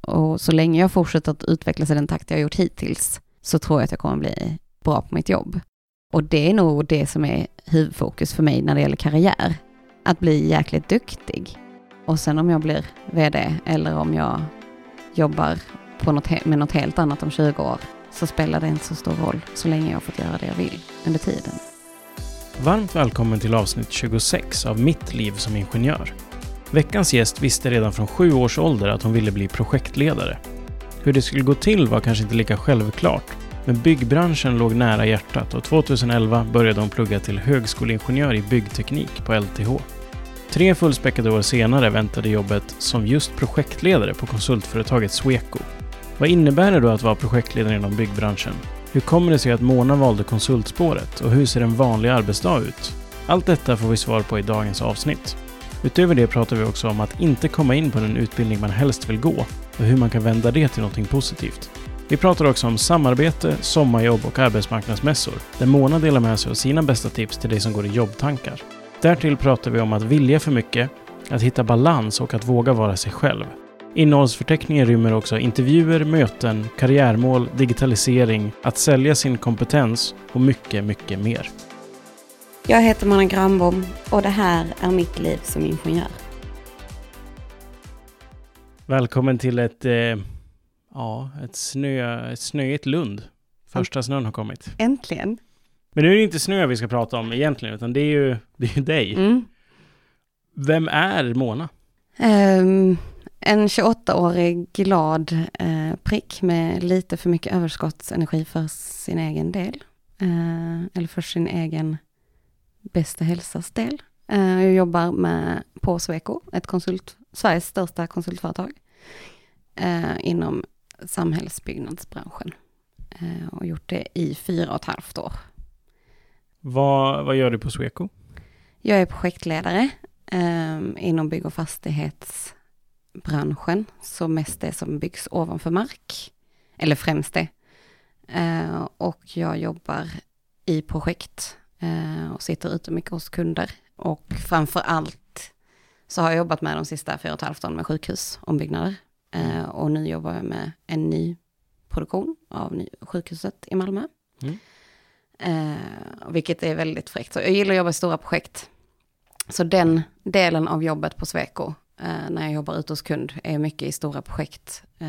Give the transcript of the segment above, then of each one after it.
Och så länge jag fortsätter att utvecklas i den takt jag har gjort hittills så tror jag att jag kommer bli bra på mitt jobb. Och det är nog det som är huvudfokus för mig när det gäller karriär. Att bli jäkligt duktig. Och sen om jag blir vd eller om jag jobbar på något, med något helt annat om 20 år så spelar det inte så stor roll så länge jag har fått göra det jag vill under tiden. Varmt välkommen till avsnitt 26 av Mitt liv som ingenjör. Veckans gäst visste redan från sju års ålder att hon ville bli projektledare. Hur det skulle gå till var kanske inte lika självklart, men byggbranschen låg nära hjärtat och 2011 började hon plugga till högskoleingenjör i byggteknik på LTH. Tre fullspäckade år senare väntade jobbet som just projektledare på konsultföretaget Sweco. Vad innebär det då att vara projektledare inom byggbranschen? Hur kommer det sig att Mona valde konsultspåret och hur ser en vanlig arbetsdag ut? Allt detta får vi svar på i dagens avsnitt. Utöver det pratar vi också om att inte komma in på den utbildning man helst vill gå och hur man kan vända det till något positivt. Vi pratar också om samarbete, sommarjobb och arbetsmarknadsmässor där Mona delar med sig av sina bästa tips till dig som går i jobbtankar. Därtill pratar vi om att vilja för mycket, att hitta balans och att våga vara sig själv. Innehållsförteckningen rymmer också intervjuer, möten, karriärmål, digitalisering, att sälja sin kompetens och mycket, mycket mer. Jag heter Mona Granbom och det här är mitt liv som ingenjör. Välkommen till ett, eh, ja, ett, snö, ett snöigt Lund. Första snön har kommit. Äntligen. Men nu är det inte snö vi ska prata om egentligen, utan det är ju, det är ju dig. Mm. Vem är Mona? Um, en 28-årig glad uh, prick med lite för mycket överskottsenergi för sin egen del. Uh, eller för sin egen bästa hälsas del. Uh, jag jobbar med på Sweco, ett konsult, Sveriges största konsultföretag inom samhällsbyggnadsbranschen. och gjort det i fyra och ett halvt år. Vad, vad gör du på Sweco? Jag är projektledare eh, inom bygg och fastighetsbranschen, så mest det som byggs ovanför mark, eller främst det. Eh, och jag jobbar i projekt eh, och sitter ute mycket hos kunder. Och framför allt så har jag jobbat med de sista fyra och ett halvt åren med sjukhusombyggnader. Eh, och nu jobbar jag med en ny produktion av sjukhuset i Malmö. Mm. Eh, vilket är väldigt fräckt. Så jag gillar att jobba i stora projekt. Så den delen av jobbet på Sweco, eh, när jag jobbar ute hos kund, är mycket i stora projekt eh,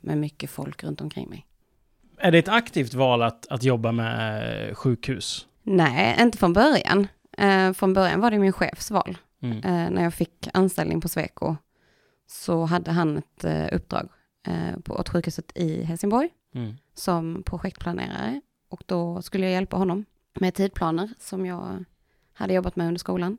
med mycket folk runt omkring mig. Är det ett aktivt val att, att jobba med sjukhus? Nej, inte från början. Eh, från början var det min chefs val. Mm. Eh, när jag fick anställning på Sweco så hade han ett eh, uppdrag på sjukhuset i Helsingborg mm. som projektplanerare och då skulle jag hjälpa honom med tidplaner som jag hade jobbat med under skolan.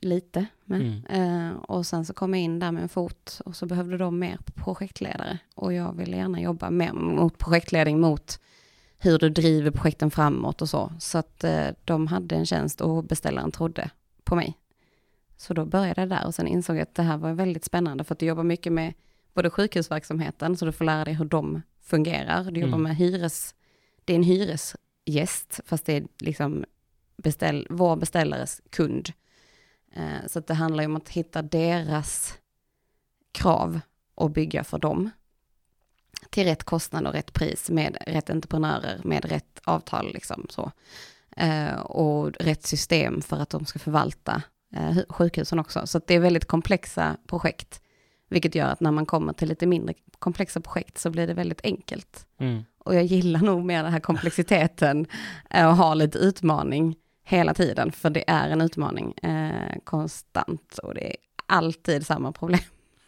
Lite, men. Mm. Eh, och sen så kom jag in där med en fot och så behövde de mer projektledare. Och jag ville gärna jobba mer mot projektledning, mot hur du driver projekten framåt och så. Så att eh, de hade en tjänst och beställaren trodde på mig. Så då började jag där och sen insåg jag att det här var väldigt spännande för att du jobbar mycket med både sjukhusverksamheten, så du får lära dig hur de fungerar. Du jobbar mm. med hyres det är en hyresgäst, fast det är liksom beställ, vår beställares kund. Eh, så det handlar ju om att hitta deras krav och bygga för dem. Till rätt kostnad och rätt pris med rätt entreprenörer, med rätt avtal liksom så. Eh, och rätt system för att de ska förvalta eh, sjukhusen också. Så det är väldigt komplexa projekt. Vilket gör att när man kommer till lite mindre komplexa projekt så blir det väldigt enkelt. Mm. Och jag gillar nog mer den här komplexiteten eh, och ha lite utmaning hela tiden, för det är en utmaning eh, konstant och det är alltid samma problem.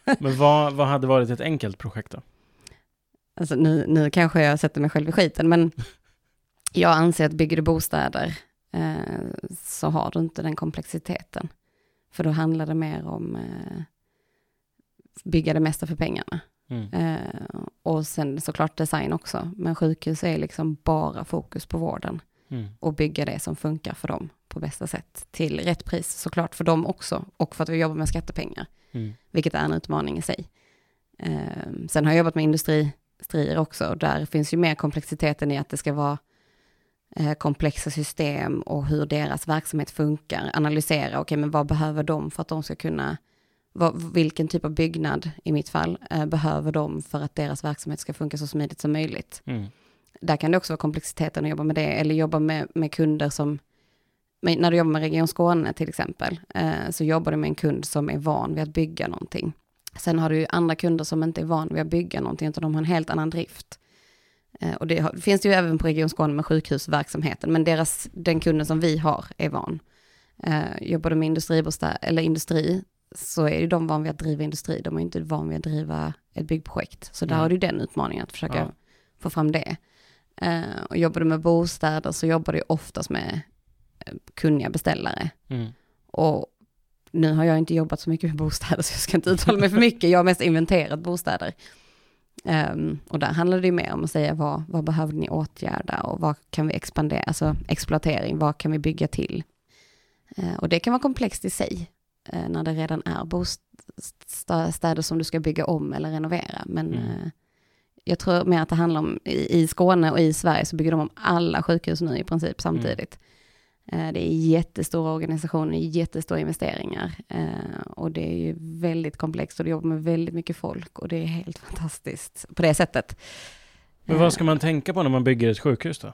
Men vad, vad hade varit ett enkelt projekt då? Alltså nu, nu kanske jag sätter mig själv i skiten, men jag anser att bygger du bostäder eh, så har du inte den komplexiteten. För då handlar det mer om eh, bygga det mesta för pengarna. Mm. Eh, och sen såklart design också. Men sjukhus är liksom bara fokus på vården. Mm. Och bygga det som funkar för dem på bästa sätt. Till rätt pris såklart för dem också. Och för att vi jobbar med skattepengar. Mm. Vilket är en utmaning i sig. Eh, sen har jag jobbat med industrier också. Där finns ju mer komplexiteten i att det ska vara eh, komplexa system och hur deras verksamhet funkar. Analysera, okej okay, men vad behöver de för att de ska kunna vad, vilken typ av byggnad, i mitt fall, eh, behöver de för att deras verksamhet ska funka så smidigt som möjligt. Mm. Där kan det också vara komplexiteten att jobba med det, eller jobba med, med kunder som, när du jobbar med Region Skåne till exempel, eh, så jobbar du med en kund som är van vid att bygga någonting. Sen har du ju andra kunder som inte är van vid att bygga någonting, utan de har en helt annan drift. Eh, och det finns det ju även på Region Skåne med sjukhusverksamheten, men deras, den kunden som vi har är van. Eh, jobbar du med industribostad, eller industri, så är ju de van vid att driva industri, de är inte van vid att driva ett byggprojekt. Så där Nej. har du den utmaningen, att försöka Ja. få fram det. Eh, och jobbar du med bostäder så jobbar du oftast med kunniga beställare. Mm. Och nu har jag inte jobbat så mycket med bostäder så jag ska inte uttala mig för mycket. Jag har mest inventerat bostäder. Ehm, och där handlar det ju mer om att säga vad, vad behöver ni åtgärda och vad kan vi expandera, alltså exploatering, vad kan vi bygga till? Eh, och det kan vara komplext i sig eh, när det redan är bostäder som du ska bygga om eller renovera. Men Mm. eh, jag tror mer att det handlar om, i, i Skåne och i Sverige så bygger de om alla sjukhus nu i princip samtidigt. Eh, Det är jättestora organisationer, jättestora investeringar eh, och det är ju väldigt komplext och det jobbar med väldigt mycket folk och det är helt fantastiskt på det sättet. Men Eh, vad ska man tänka på när man bygger ett sjukhus då?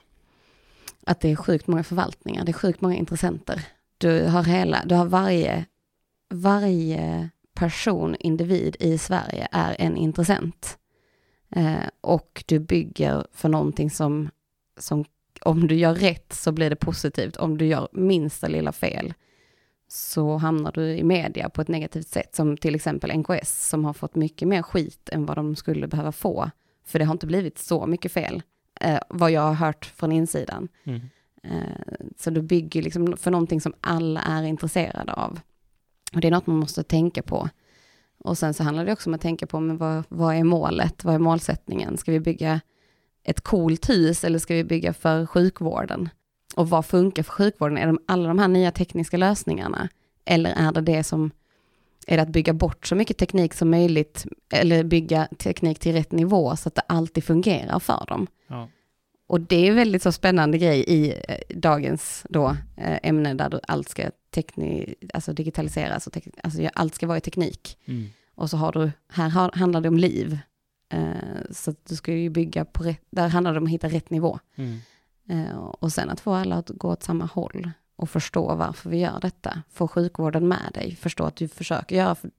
Att det är sjukt många förvaltningar, det är sjukt många intressenter. Du har hela, du har varje, varje person, individ i Sverige är en intressent. Eh, och du bygger för någonting som, som, om du gör rätt så blir det positivt. Om du gör minsta lilla fel så hamnar du i media på ett negativt sätt. Som till exempel NKS som har fått mycket mer skit än vad de skulle behöva få. För det har inte blivit så mycket fel, eh, vad jag har hört från insidan. Mm. Eh, Så du bygger liksom för någonting som alla är intresserade av. Och det är något man måste tänka på. Och sen så handlar det också om att tänka på, men vad, vad är målet? Vad är målsättningen? Ska vi bygga ett coolt hus eller ska vi bygga för sjukvården? Och vad funkar för sjukvården? Är de alla de här nya tekniska lösningarna? Eller är det det som, är det att bygga bort så mycket teknik som möjligt, eller bygga teknik till rätt nivå så att det alltid fungerar för dem? Ja. Och det är väldigt så spännande grej i eh, dagens då, eh, ämne där du- allt ska tekni, alltså digitaliseras och tek, alltså allt ska vara i teknik. Mm. Och så har du, här har, handlar det om liv. Eh, så att du ska ju bygga på rätt, där handlar det om att hitta rätt nivå. Mm. Eh, och sen att få alla att gå åt samma håll och förstå varför vi gör detta. Få sjukvården med dig, förstå att du försöker göra för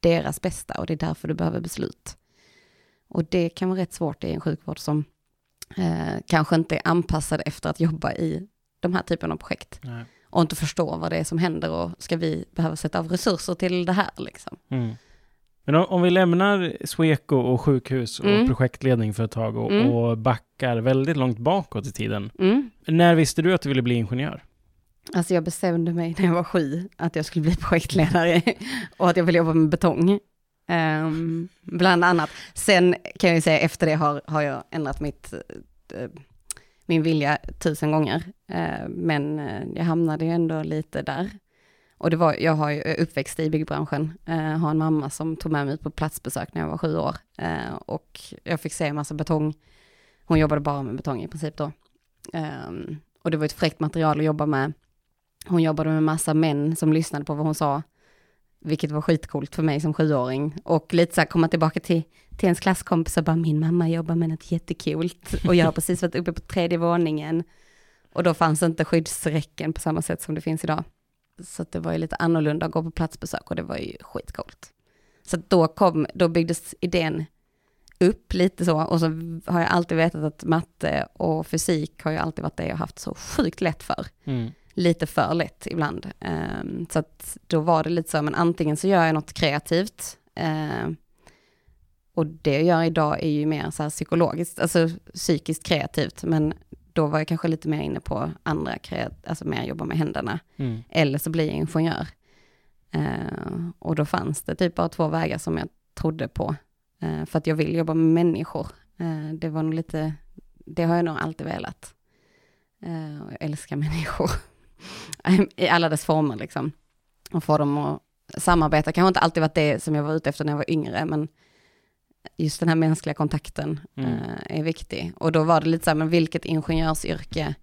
deras bästa och det är därför du behöver beslut. Och det kan vara rätt svårt i en sjukvård som eh, kanske inte är anpassad efter att jobba i de här typen av projekt. Nej. Och inte förstå vad det är som händer och ska vi behöva sätta av resurser till det här liksom. Mm. Men om, om vi lämnar Sweco och sjukhus och Mm. projektledning för ett tag och, Mm. och backar väldigt långt bakåt i tiden. Mm. När visste du att du ville bli ingenjör? Alltså jag bestämde mig när jag var sju att jag skulle bli projektledare och att jag ville jobba med betong. Ehm, bland annat. Sen kan jag ju säga efter det har, har jag ändrat mitt, eh, min vilja tusen gånger. Eh, men eh, jag hamnade ju ändå lite där. Och det var, jag har ju uppväxt i byggbranschen, eh, har en mamma som tog med mig ut på platsbesök när jag var sju år. Eh, och jag fick se en massa betong. Hon jobbade bara med betong i princip då. Eh, och det var ett fräckt material att jobba med. Hon jobbade med massa män som lyssnade på vad hon sa, vilket var skitcoolt för mig som sjuåring. Och lite så här komma tillbaka till, till ens klasskompis och bara min mamma jobbar med något jättekult och jag har precis varit uppe på tredje våningen. Och då fanns inte skyddsräcken på samma sätt som det finns idag. Så det var ju lite annorlunda att gå på platsbesök och det var ju skitcoolt. Så då, kom, då byggdes idén upp lite så och så har jag alltid vetat att matte och fysik har ju alltid varit det jag haft så sjukt lätt för Mm. lite för lätt ibland. Ehm, så att då var det lite så, men antingen så gör jag något kreativt, ehm, och det jag gör idag är ju mer så här psykologiskt, alltså psykiskt kreativt, men då var jag kanske lite mer inne på andra, kreat- alltså mer jobba med händerna, Mm. eller så blir jag ingenjör. Ehm, och då fanns det typ bara två vägar som jag trodde på, Ehm, för att jag vill jobba med människor. Ehm, det var nog lite, det har jag nog alltid velat. Och jag älskar människor i alla dess former liksom. Och få dem att samarbeta, kanske inte alltid varit det som jag var ute efter när jag var yngre, men just den här mänskliga kontakten Mm. eh, är viktig. Och då var det lite så här, men vilket ingenjörsyrke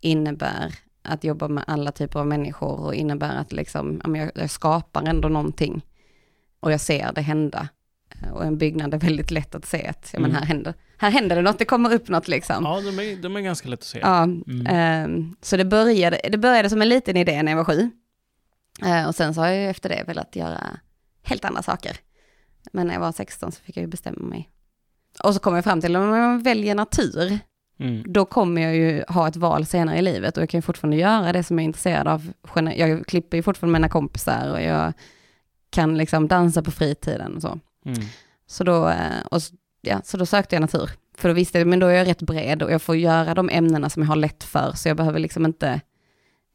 innebär att jobba med alla typer av människor och innebär att liksom, jag, jag skapar ändå någonting. och jag ser det hända. Eh, och en byggnad är väldigt lätt att se att ja, men Mm. här, händer, här händer det något, det kommer upp något liksom. Ja, de är, de är ganska lätt att se. Ja, Mm. ehm, så det började, det började som en liten idé när jag var sju. Eh, och sen så har jag efter det velat göra helt andra saker. Men när jag var 16 så fick jag ju bestämma mig. Och så kom jag fram till att om man väljer natur, Mm. då kommer jag ju ha ett val senare i livet och jag kan ju fortfarande göra det som jag är intresserad av. Jag klipper ju fortfarande mina kompisar och jag kan liksom dansa på fritiden och så. Mm. Så då, eh, och, ja, så då sökte jag natur. För då visste jag, men då är jag rätt bred och jag får göra de ämnena som jag har lätt för, så jag behöver liksom inte,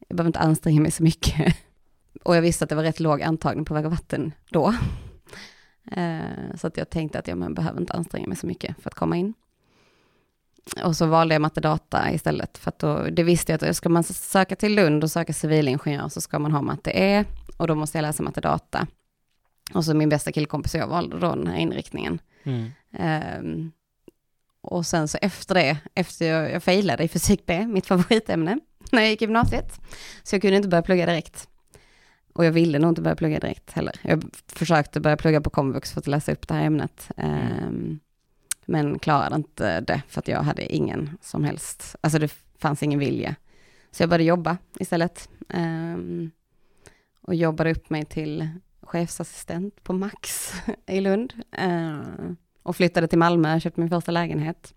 jag behöver inte anstränga mig så mycket. Och jag visste att det var rätt låg antagning på väg och vatten då. Eh, Så att jag tänkte att jag men, behöver inte anstränga mig så mycket för att komma in. Och så valde jag matte data istället, för att då, det visste jag att ska man söka till Lund och söka civilingenjör så ska man ha matte E, och då måste jag läsa matte data. Och så min bästa killkompis och jag valde då den här inriktningen. Mm. Ehm, och sen så efter det, efter jag, jag failade i fysik B, mitt favoritämne, när jag gick i gymnasiet, så jag kunde inte börja plugga direkt. Och jag ville nog inte börja plugga direkt heller. Jag försökte börja plugga på komvux för att läsa upp det här ämnet. Mm. men klarade inte det för att jag hade ingen som helst, alltså det fanns ingen vilja. Så jag började jobba istället. Ehm, och jobbade upp mig till chefsassistent på Max i Lund. Eh, och flyttade till Malmö, köpte min första lägenhet.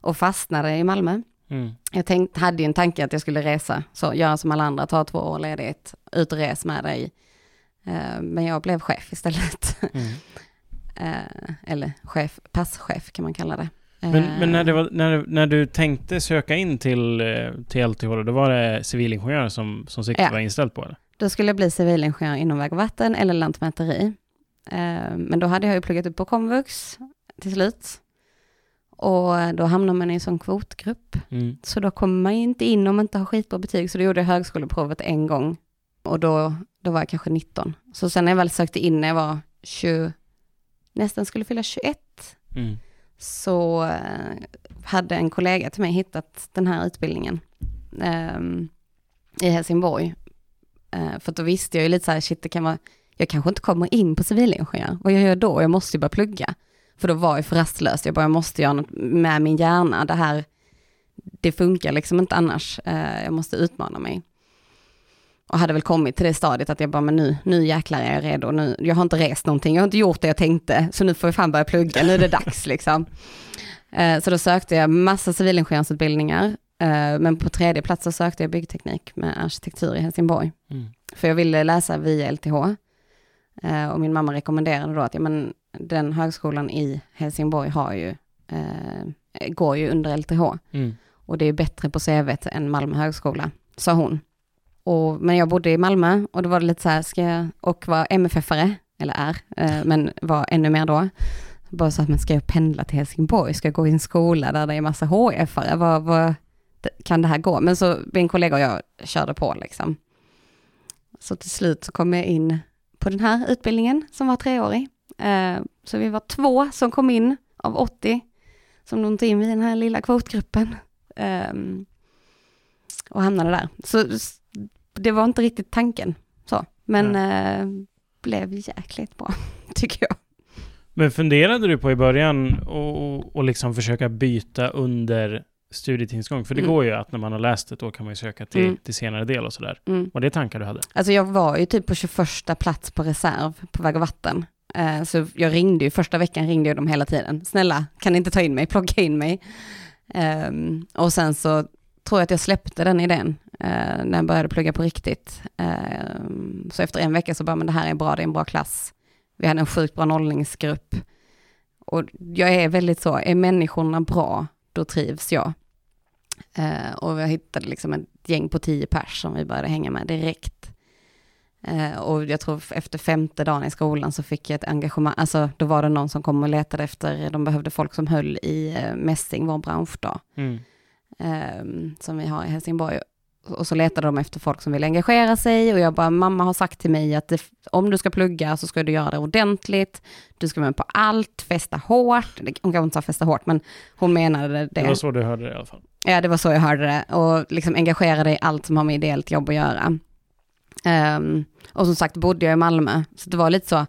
Och fastnade i Malmö. Mm. Jag tänkt, hade ju en tanke att jag skulle resa, så göra som alla andra, ta två år ledigt, ut och res med dig. Eh, Men jag blev chef istället. Mm. Eh, Eller chef, passchef kan man kalla det. Men, Eh, men när, var, när, när du tänkte söka in till, till LTH, då, var det civilingenjör som, som siktet Ja. var inställt på? Eller? Då skulle jag bli civilingenjör inom väg och vatten eller lantmäteri. Men då hade jag ju pluggat upp på komvux till slut. Och då hamnar man i en sån kvotgrupp. Mm. Så då kommer man ju inte in om man inte har skitbra betyg. Så då gjorde jag högskoleprovet en gång. Och då, då var jag kanske 19. Så sen när jag väl sökte in när jag var 20, nästan skulle fylla 21, Mm. så eh, hade en kollega till mig hittat den här utbildningen ehm, i Helsingborg. Eh, för då visste jag ju lite så här, shit det kan vara, jag kanske inte kommer in på civilingenjör. Vad jag gör då? Jag måste ju börja plugga. För då var jag för rastlös, jag bara, jag måste göra något med min hjärna. Det här, det funkar liksom inte annars. Eh, jag måste utmana mig. Och hade väl kommit till det stadiet att jag bara, men nu, nu jäklar är jag redo. Nu, jag har inte rest någonting, jag har inte gjort det jag tänkte, så nu får jag fan börja plugga, nu är det dags liksom. Eh, Så då sökte jag massa civilingenjörsutbildningar, eh, men på tredje plats så sökte jag byggteknik med arkitektur i Helsingborg. Mm. För jag ville läsa via LTH. Och min mamma rekommenderade då att ja, men den högskolan i Helsingborg har ju, eh, går ju under LTH. Mm. Och det är bättre på CV än Malmö högskola, sa hon. Och, men jag bodde i Malmö och då var det lite så här, ska jag, och var MFF-are, eller är, eh, men var ännu mer då. Bara så att men ska jag pendla till Helsingborg, ska jag gå i en skola där det är massa HF-are, vad, vad, kan det här gå? Men så min kollega och jag körde på liksom. Så till slut så kom jag in på den här utbildningen som var treårig. Eh, Så vi var två som kom in av 80 som nog inte in i den här lilla kvotgruppen. Ehm, och hamnade där. Så det var inte riktigt tanken så, men eh, blev jäkligt bra, tycker jag. Men funderade du på i början och, och liksom försöka byta under studietidens gång? För det Mm. går ju att när man har läst det, då kan man ju söka till, Mm. till senare del och sådär. Mm. Var det tankar du hade? Alltså jag var ju typ på 21 plats på reserv på väg och vatten. Eh, så jag ringde ju, första veckan ringde jag dem hela tiden. Snälla, kan ni inte ta in mig, plocka in mig. Ehm, och sen så tror jag att jag släppte den idén eh, när jag började plugga på riktigt. Ehm, så efter en vecka så bara, men det här är bra, det är en bra klass. Vi hade en sjukt bra nollningsgrupp. Och jag är väldigt så, är människorna bra, då trivs jag. Eh, och jag hittade liksom ett gäng på tio pers som vi började hänga med direkt. Eh, och jag tror efter femte dagen i skolan så fick jag ett engagemang, alltså då var det någon som kom och letade efter, de behövde folk som höll i eh, mässing, vår branschdag, Mm. eh, som vi har i Helsingborg. Och så letade de efter folk som vill engagera sig och jag bara, mamma har sagt till mig att det, om du ska plugga så ska du göra det ordentligt, du ska vara med på allt, festa hårt, hon kanske inte sa festa hårt, men hon menade det. Det var så du hörde det i alla fall. Ja, det var så jag hörde det. Och liksom engagera dig i allt som har med ideellt jobb att göra. Ehm, och som sagt bodde jag i Malmö, så det var lite så,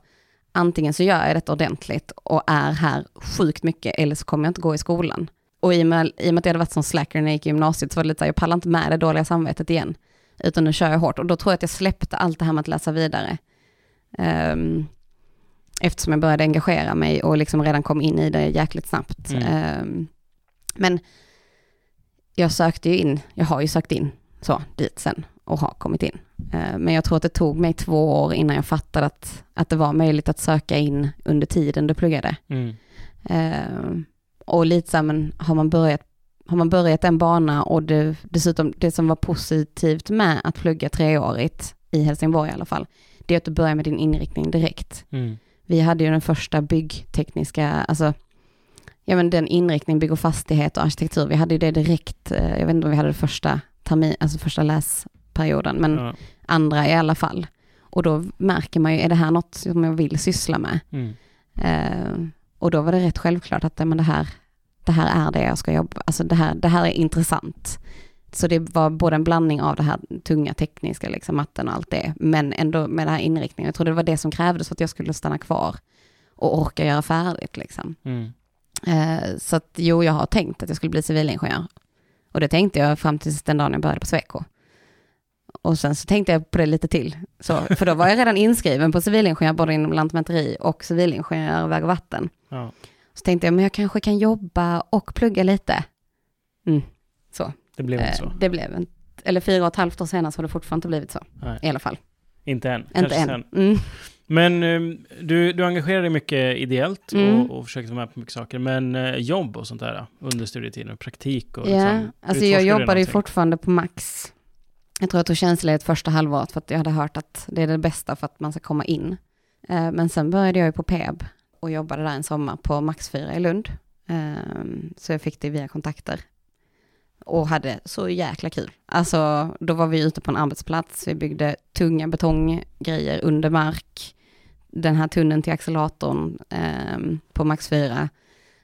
antingen så gör jag detta ordentligt och är här sjukt mycket, eller så kommer jag inte gå i skolan. Och i och med, i och med att jag hade varit som slacker när jag gick i gymnasiet, så var det lite så här, jag pallar inte med det dåliga samvetet igen. Utan nu kör jag hårt. Och då tror jag att jag släppte allt det här med att läsa vidare. Um, eftersom jag började engagera mig och liksom redan kom in i det jäkligt snabbt. Mm. Um, men jag sökte ju in, jag har ju sökt in så dit sen och har kommit in. Uh, men jag tror att det tog mig två år innan jag fattade att, att det var möjligt att söka in under tiden du pluggade. Mm. Uh, och lite så här, men har man börjat har man börjat en bana och det, dessutom det som var positivt med att plugga treårigt, i Helsingborg i alla fall, det är att du börjar med din inriktning direkt. Mm. Vi hade ju den första byggtekniska, alltså, ja men den inriktning, bygg och fastighet och arkitektur, vi hade ju det direkt, eh, jag vet inte om vi hade det första termin, alltså första läsperioden, men ja. andra i alla fall. Och då märker man ju, är det här något som jag vill syssla med? Mm. Uh, och då var det rätt självklart att men det, här, det här är det jag ska jobba, alltså det här, det här är intressant. Så det var både en blandning av det här tunga tekniska, liksom matten och allt det, men ändå med den här inriktningen. Jag tror det var det som krävdes för att jag skulle stanna kvar och orka göra färdigt liksom. Mm. Eh, så att jo, jag har tänkt att jag skulle bli civilingenjör. Och det tänkte jag fram till den dagen jag började på Sweco. Och sen så tänkte jag på det lite till. Så, för då var jag redan inskriven på civilingenjör både inom lantmäteri och civilingenjör väg och vatten. Ja. Så tänkte jag, men jag kanske kan jobba och plugga lite. Mm. Så. Det blev inte så? Eh, det blev inte, eller fyra och ett halvt år senare så har det fortfarande inte blivit så. Nej. I alla fall. Inte än? Inte än. Mm. Men um, du, du engagerar dig mycket ideellt mm. och, och försöker vara med på mycket saker. Men uh, jobb och sånt där under studietiden, praktik och Ja, liksom, alltså jag jobbade ju fortfarande på Max. Jag tror jag tog tjänstledigt första halvåret för att jag hade hört att det är det bästa för att man ska komma in. Eh, men sen började jag ju på PEB och jobbade där en sommar på Max 4 i Lund. Ehm, så jag fick det via kontakter och hade så jäkla kul. Alltså, då var vi ute på en arbetsplats, vi byggde tunga betonggrejer under mark, den här tunneln till acceleratorn ehm, på Max 4,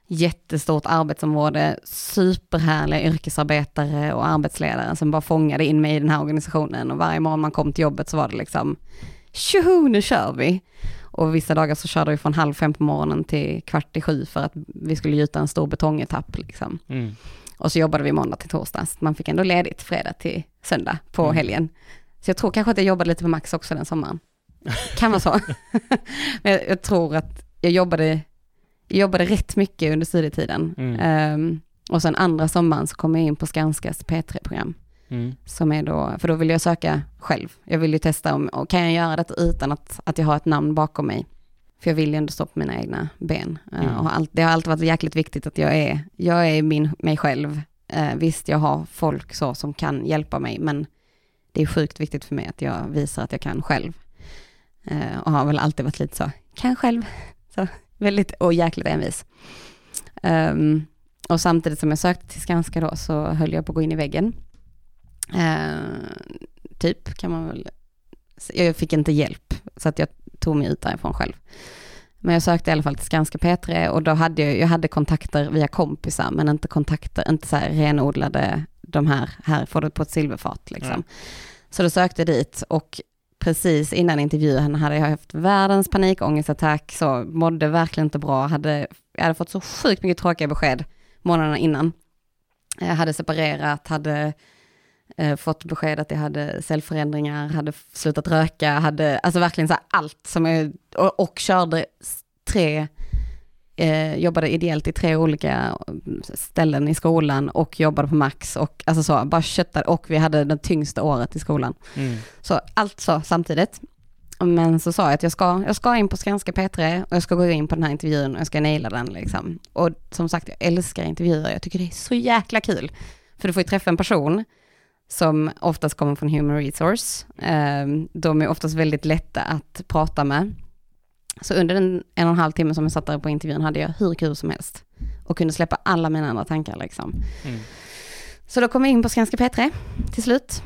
jättestort arbetsområde, superhärliga yrkesarbetare och arbetsledare som bara fångade in mig i den här organisationen och varje morgon man kom till jobbet så var det liksom, tjoho, nu kör vi! Och vissa dagar så körde vi från halv fem på morgonen till kvart i sju för att vi skulle gjuta en stor betongetapp liksom. Mm. Och så jobbade vi måndag till torsdag, så man fick ändå ledigt fredag till söndag på mm. helgen. Så jag tror kanske att jag jobbade lite på Max också den sommaren. Kan vara så. Men jag, jag, tror att jag jobbade, jag jobbade rätt mycket under studietiden. Mm. Um, och sen andra sommaren så kom jag in på Skanskas P3-program. Mm. Som är då, för då vill jag söka själv. Jag vill ju testa om, och kan jag göra det utan att, att jag har ett namn bakom mig. För jag vill ju ändå stå på mina egna ben. Eh, mm. och allt, det har alltid varit jäkligt viktigt att jag är, jag är min, mig själv. Uh, visst, jag har folk så som kan hjälpa mig, men det är sjukt viktigt för mig att jag visar att jag kan själv. Uh, och har väl alltid varit lite så, kan själv. Så, väldigt, och jäkligt envis. Um, och samtidigt som jag sökte till Skanska då så höll jag på att gå in i väggen. Uh, typ kan man väl, jag fick inte hjälp så att jag tog mig ut därifrån själv. Men jag sökte i alla fall till Skanska P3 och då hade jag, jag hade kontakter via kompisar, men inte kontakter, inte så här renodlade, de här, här får du på ett silverfat liksom. Mm. Så då sökte jag dit och precis innan intervjun hade jag haft världens panikångestattack, så mådde verkligen inte bra, hade, jag hade fått så sjukt mycket tråkiga besked månaderna innan. Jag hade separerat, hade eh, fått besked att jag hade cellförändringar, hade slutat röka, hade, alltså verkligen så här allt som jag, och, och körde tre, eh, jobbade ideellt i tre olika ställen i skolan och jobbade på Max och alltså så, bara köttade och vi hade det tyngsta året i skolan. Mm. Så allt så samtidigt. Men så sa jag att jag ska, jag ska in på Skanska P3 och jag ska gå in på den här intervjun och jag ska naila den liksom. Och som sagt, jag älskar intervjuer, jag tycker det är så jäkla kul. För du får ju träffa en person som oftast kommer från Human Resource. Ehm, de är oftast väldigt lätta att prata med. Så under den en och en halv timme som jag satt där på intervjun hade jag hur kul som helst. Och kunde släppa alla mina andra tankar liksom. Mm. Så då kom jag in på Skanska P3 till slut.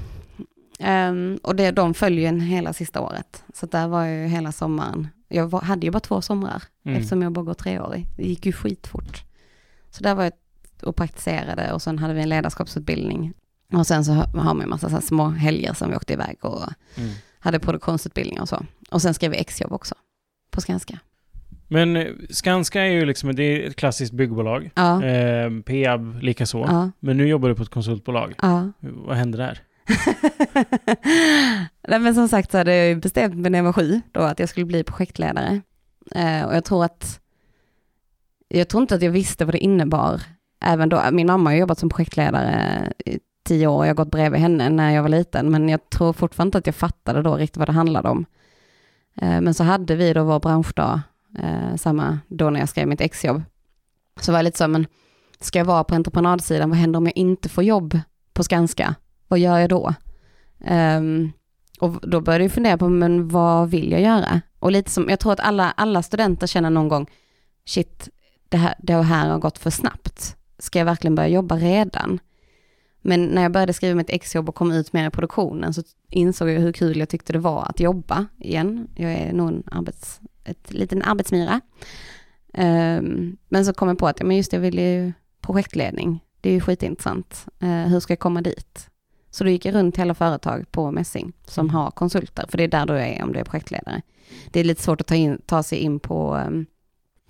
Um, och det, de följer ju hela sista året. Så där var jag ju hela sommaren. Jag var, hade ju bara två somrar mm. eftersom jag bara går treårig. Det gick ju skitfort. Så där var jag och praktiserade och sen hade vi en ledarskapsutbildning och sen så har man en massa så små helger som vi åkte iväg och mm. hade produktionsutbildning och så. Och sen skrev vi exjobb också på Skanska. Men eh, Skanska är ju liksom det är ett klassiskt byggbolag. Ja, Eh, Peab likaså. ja, Men nu jobbar du på ett konsultbolag. ja. Vad händer där? Nej, men som sagt så hade jag ju bestämt mig när jag var sju då att jag skulle bli projektledare. Eh, och jag tror att, jag tror inte att jag visste vad det innebar. Även då, min mamma har jobbat som projektledare i tio år, jag har gått bredvid henne när jag var liten, men jag tror fortfarande inte att jag fattade då riktigt vad det handlade om. Eh, men så hade vi då vår branschdag, eh, samma då när jag skrev mitt exjobb. Så var jag lite så, men ska jag vara på entreprenadsidan, vad händer om jag inte får jobb på Skanska? Vad gör jag då? Ehm, och då började jag fundera på, men vad vill jag göra? Och lite som, jag tror att alla, alla studenter känner någon gång, shit, det här, det här har gått för snabbt. Ska jag verkligen börja jobba redan? Men när jag började skriva mitt exjobb och kom ut mer i produktionen så insåg jag hur kul jag tyckte det var att jobba igen. Jag är nog en arbets, ett liten arbetsmyra. Ehm, men så kom jag på att, ja, men just det, jag vill ju projektledning. Det är ju skitintressant. Uh, hur ska jag komma dit? Så då gick jag runt till alla företag på Messing som har konsulter, för det är där du är om du är projektledare. Det är lite svårt att ta, in, ta sig in på um,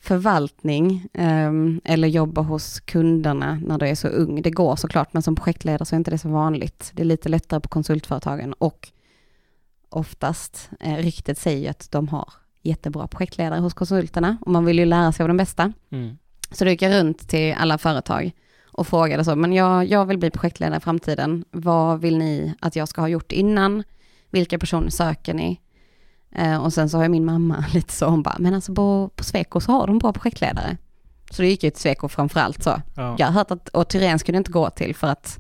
förvaltning um, eller jobba hos kunderna när du är så ung. Det går såklart, men som projektledare så är inte det så vanligt. Det är lite lättare på konsultföretagen och oftast, eh, ryktet säger att de har jättebra projektledare hos konsulterna och man vill ju lära sig av de bästa. Mm. Så då gick jag runt till alla företag och frågade så, men jag, jag vill bli projektledare i framtiden. Vad vill ni att jag ska ha gjort innan? Vilka personer söker ni? Eh, och sen så har jag min mamma lite så, hon bara, men alltså på, på Sweco så har de bra projektledare. Så det gick ju till Sweco framförallt så. Ja. Jag har hört att, och Tyrén skulle inte gå till för att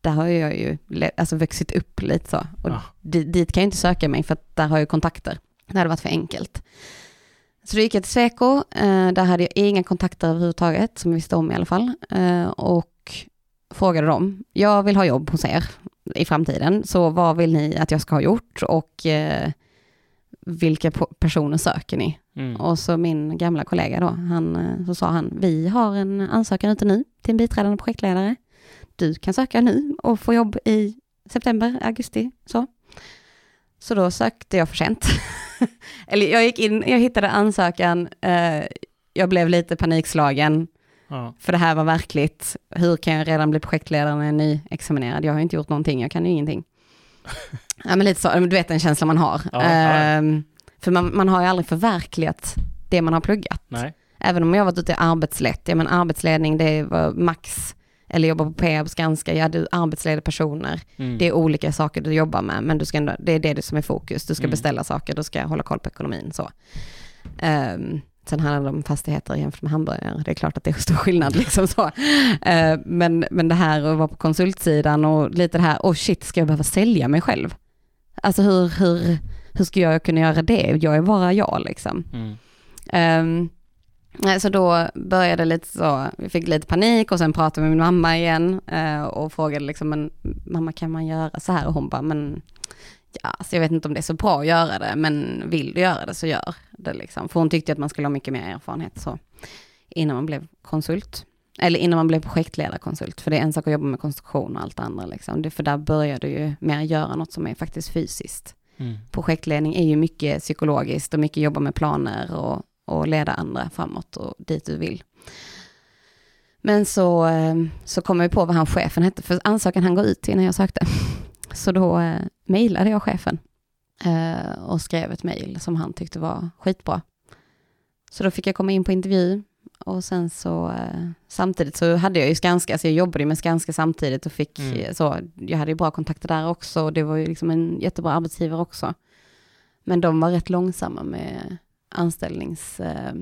där har jag ju alltså vuxit upp lite så. Och Ja. di- dit kan jag inte söka mig för att där har jag kontakter. Det hade varit för enkelt. Så då gick jag till Sweco, eh, där hade jag inga kontakter överhuvudtaget, som jag visste om i alla fall. Eh, och frågade dem, jag vill ha jobb hos er i framtiden, så vad vill ni att jag ska ha gjort och eh, vilka personer söker ni? Mm. Och så min gamla kollega då, han, eh, så sa han, vi har en ansökan ute nu till en biträdande projektledare. Du kan söka nu och få jobb i september, augusti, så. Så då sökte jag för sent. Eller jag gick in, jag hittade ansökan, eh, jag blev lite panikslagen, Ja. för det här var verkligt. Hur kan jag redan bli projektledare när jag är nyexaminerad? Jag har inte gjort någonting, jag kan ju ingenting. ja men lite så, du vet den känslan man har. Ja. Ehm, för man, man har ju aldrig förverkligat det man har pluggat. Nej. Även om jag har varit ute i arbetslett, ja men arbetsledning det var max, eller jobba på Peab, Skanska, ja du arbetsleder personer. Mm. Det är olika saker du jobbar med, men du ska ändå, det är det som är fokus. Du ska Mm. beställa saker, du ska hålla koll på ekonomin. Så. Ehm, sen handlar det om fastigheter jämfört med hamburgare. Det är klart att det är stor skillnad. Liksom så. Ehm, men, men det här att vara på konsultsidan och lite det här, oh shit, ska jag behöva sälja mig själv? Alltså hur, hur, hur ska jag kunna göra det? Jag är bara jag liksom. Mm. Um, så då började lite så, vi fick lite panik och sen pratade med min mamma igen eh, och frågade liksom, men mamma kan man göra så här? Och hon bara, men ja, alltså jag vet inte om det är så bra att göra det, men vill du göra det så gör det liksom. För hon tyckte att man skulle ha mycket mer erfarenhet så innan man blev konsult. Eller innan man blev projektledarkonsult, för det är en sak att jobba med konstruktion och allt andra liksom. Det, för där börjar du ju mer göra något som är faktiskt fysiskt Mm. projektledning är ju mycket psykologiskt och mycket jobba med planer och, och leda andra framåt och dit du vill. Men så, eh, så kom jag på vad han chefen hette, för ansökan han går ut till när jag sökte. Så då eh, mejlade jag chefen eh, och skrev ett mejl som han tyckte var skitbra. Så då fick jag komma in på intervju och sen så eh, samtidigt så hade jag ju Skanska, så jag jobbade ju med Skanska samtidigt och fick Mm. eh, så, jag hade ju bra kontakter där också och det var ju liksom en jättebra arbetsgivare också. Men de var rätt långsamma med anställnings, eh,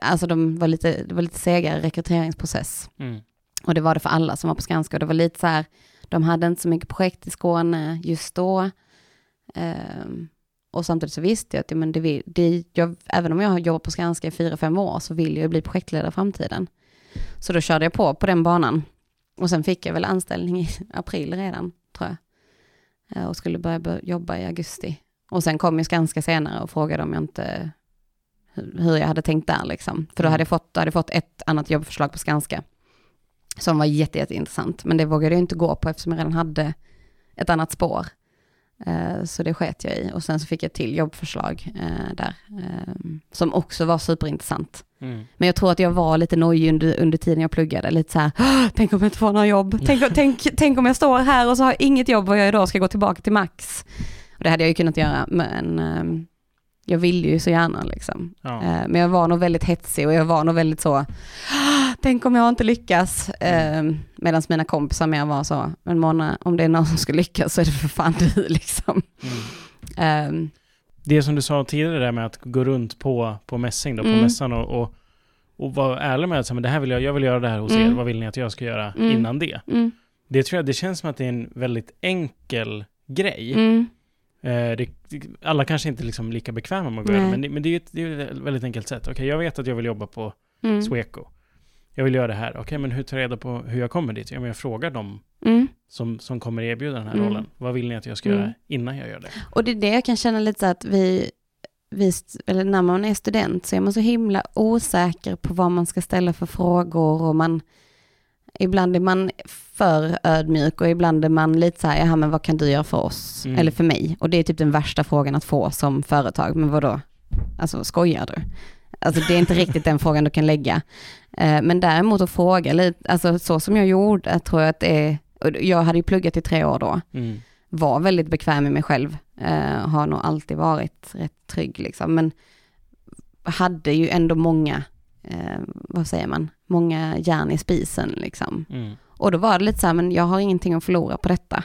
alltså de var lite, det var lite segare rekryteringsprocess. Mm. Och det var det för alla som var på Skanska och det var lite så här, de hade inte så mycket projekt i Skåne just då. Ehm, och samtidigt så visste jag att men det, vill- det, jag, även om jag har jobbat på Skanska i fyra, fem år så vill jag ju bli projektledare i framtiden. Så då körde jag på på den banan. Och sen fick jag väl anställning i april redan, tror jag. Eh, Och skulle börja bör- jobba i augusti. Och sen kom jag Skanska senare och frågade om jag inte, hur jag hade tänkt där liksom. För då Mm. hade jag fått, hade jag fått ett annat jobbförslag på Skanska. Som var jätte, jätteintressant. Men det vågade jag inte gå på eftersom jag redan hade ett annat spår. Eh, så det sket jag i. Och sen så fick jag till jobbförslag eh, där, eh, som också var superintressant. Mm. Men jag tror att jag var lite nojig under, under tiden jag pluggade, lite så här, tänk om jag inte får några jobb, tänk, tänk, tänk om jag står här och så har jag inget jobb, vad jag då ska gå tillbaka till Max. Och det hade jag ju kunnat göra, men ehm, jag ville ju så gärna liksom. Ja. men jag var nog väldigt hetsig och jag var nog väldigt så, tänk om jag inte lyckas. Mm. Eh, Medan mina kompisar mer var så, men Mona, om det är någon som ska lyckas så är det för fan du liksom. Mm. Eh, det som du sa tidigare där med att gå runt på, på mässing då, på mm. mässan och, och, och vara ärlig med att men det här vill jag, jag vill göra det här hos mm. er, vad vill ni att jag ska göra mm. innan det? Mm. Det tror jag, det känns som att det är en väldigt enkel grej. Mm. Eh, det, alla kanske inte liksom lika bekväma med att gå men, det, men det är ett, det är ett väldigt enkelt sätt. Okej, okay, jag vet att jag vill jobba på mm. Sweco jag vill göra det här. Okej, okay, men hur tar jag reda på hur jag kommer dit? Ja, men jag frågar dem mm. som, som kommer erbjuda den här mm. rollen. Vad vill ni att jag ska mm. göra innan jag gör det? Och det är det jag kan känna lite så att vi, vi, eller när man är student så är man så himla osäker på vad man ska ställa för frågor och man, ibland är man för ödmjuk och ibland är man lite så här, ja men vad kan du göra för oss? Mm. Eller för mig. Och det är typ den värsta frågan att få som företag, men vad då? Alltså skojar du? Alltså det är inte riktigt den frågan du kan lägga. Eh, men däremot att fråga lite, alltså så som jag gjorde tror jag att det är, jag hade ju pluggat i tre år då, mm. var väldigt bekväm med mig själv, uh, har nog alltid varit rätt trygg liksom, men hade ju ändå många, uh, vad säger man, många järn i spisen liksom. Mm. Och då var det lite så här, men jag har ingenting att förlora på detta.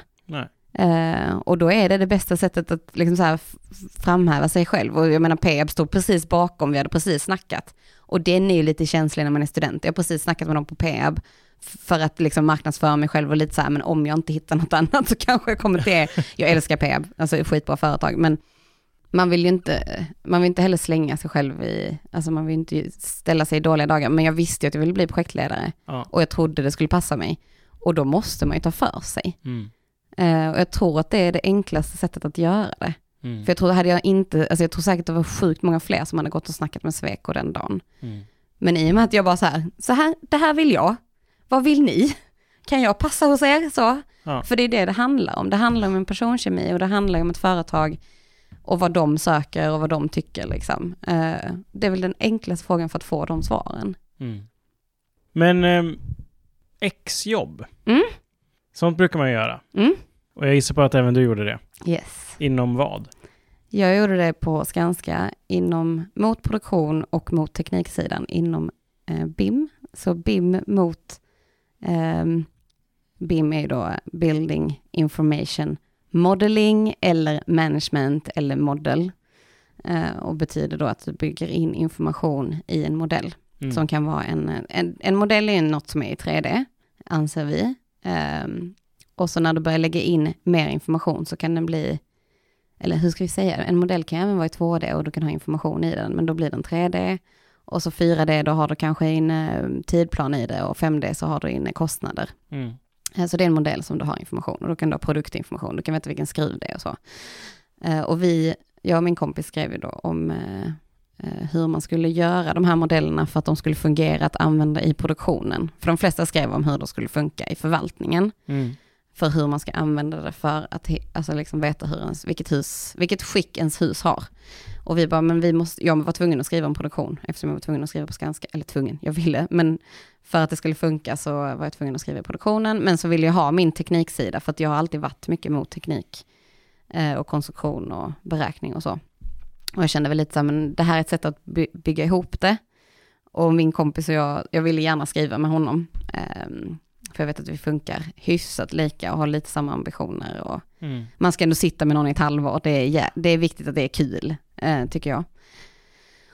Uh, och då är det det bästa sättet att liksom så här framhäva sig själv. Och jag menar Peab stod precis bakom, vi hade precis snackat. Och den är ju lite känslig när man är student. Jag har precis snackat med dem på Peab för att liksom marknadsföra mig själv och lite så här, men om jag inte hittar något annat så kanske jag kommer till det. Jag älskar Peab, alltså skitbra företag, men man vill ju inte, man vill inte heller slänga sig själv i, alltså man vill inte ställa sig i dåliga dagar, men jag visste ju att jag ville bli projektledare ja. och jag trodde det skulle passa mig. Och då måste man ju ta för sig. Mm. Uh, och jag tror att det är det enklaste sättet att göra det. Mm. För jag tror, hade jag inte, alltså jag tror säkert det var sjukt många fler som hade gått och snackat med Sweco den dagen. Mm. Men i och med att jag bara så här, så här, det här vill jag, vad vill ni? Kan jag passa hos er? Så. Ja. För det är det det handlar om. Det handlar om en personkemi och det handlar om ett företag och vad de söker och vad de tycker liksom. Uh, det är väl den enklaste frågan för att få de svaren. Mm. Men um, exjobb, mm. sånt brukar man göra. Mm. Och jag gissar på att även du gjorde det. Yes. Inom vad? Jag gjorde det på Skanska inom mot produktion och mot tekniksidan inom eh, BIM. Så BIM mot eh, BIM är då Building Information Modeling eller Management eller Model. Eh, och betyder då att du bygger in information i en modell. Mm. Som kan vara en, en, en modell är något som är i 3D, anser vi. Um, och så när du börjar lägga in mer information så kan den bli, eller hur ska vi säga, en modell kan även vara i 2D och du kan ha information i den, men då blir den 3D. Och så 4D, då har du kanske in eh, tidplan i det och 5D så har du in kostnader. Mm. Eh, så det är en modell som du har information och då kan du ha produktinformation, du kan veta vilken skruv det är och så. Eh, och vi, jag och min kompis skrev ju då om hur man skulle göra de här modellerna för att de skulle fungera att använda i produktionen. För de flesta skrev om hur de skulle funka i förvaltningen. Mm för hur man ska använda det för att alltså liksom veta hur ens, vilket, hus, vilket skick ens hus har. Och vi bara, men vi måste, jag var tvungen att skriva en produktion eftersom jag var tvungen att skriva på Skanska, eller tvungen, jag ville, men för att det skulle funka så var jag tvungen att skriva i produktionen, men så ville jag ha min tekniksida för att jag har alltid varit mycket mot teknik eh, och konstruktion och beräkning och så. Och jag kände väl lite så här, men det här är ett sätt att by bygga ihop det. Och min kompis och jag, jag ville gärna skriva med honom. Eh, för jag vet att vi funkar hyfsat lika och har lite samma ambitioner. Och mm. Man ska ändå sitta med någon i ett halvår. Det är, det är viktigt att det är kul, eh, tycker jag.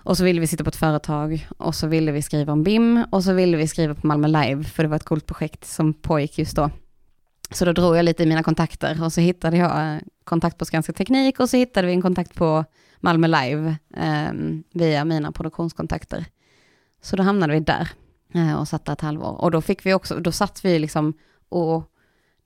Och så ville vi sitta på ett företag och så ville vi skriva om BIM och så ville vi skriva på Malmö Live för det var ett coolt projekt som pågick just då. Så då drog jag lite i mina kontakter och så hittade jag eh, kontakt på Skanska Teknik och så hittade vi en kontakt på Malmö Live eh, via mina produktionskontakter. Så då hamnade vi där. Eh, och satt där ett halvår. Och då fick vi också, då satt vi liksom och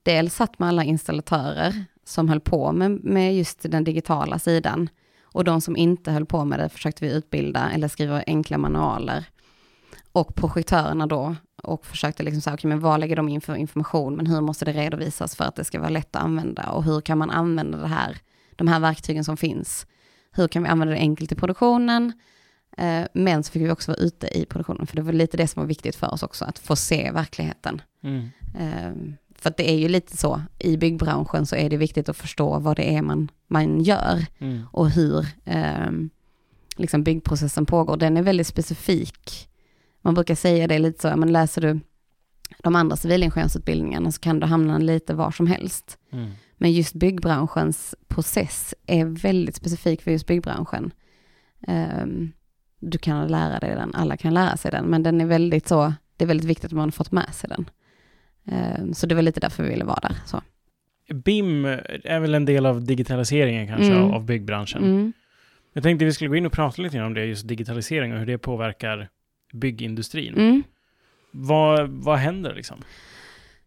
dels satt med alla installatörer som höll på med, med just den digitala sidan. Och de som inte höll på med det försökte vi utbilda eller skriva enkla manualer. och projektörerna då och försökte liksom säga, okej okay, men vad lägger de in för information, men hur måste det redovisas för att det ska vara lätt att använda och hur kan man använda det här, de här verktygen som finns. Hur kan vi använda det enkelt i produktionen? Eh, men så fick vi också vara ute i produktionen, för det var lite det som var viktigt för oss också, att få se verkligheten. Mm. Eh, för det är ju lite så, i byggbranschen så är det viktigt att förstå vad det är man, man gör mm. och hur eh, liksom byggprocessen pågår. Den är väldigt specifik. Man brukar säga det lite så, men läser du de andra civilingenjörsutbildningarna så kan du hamna lite var som helst. Mm. Men just byggbranschens process är väldigt specifik för just byggbranschen. Um, du kan lära dig den, alla kan lära sig den, men den är väldigt så, det är väldigt viktigt att man har fått med sig den. Um, så det var lite därför vi ville vara där. Så. BIM är väl en del av digitaliseringen kanske mm. av byggbranschen. Mm. Jag tänkte vi skulle gå in och prata lite om det, just digitalisering och hur det påverkar byggindustrin. Mm. Vad, vad händer liksom?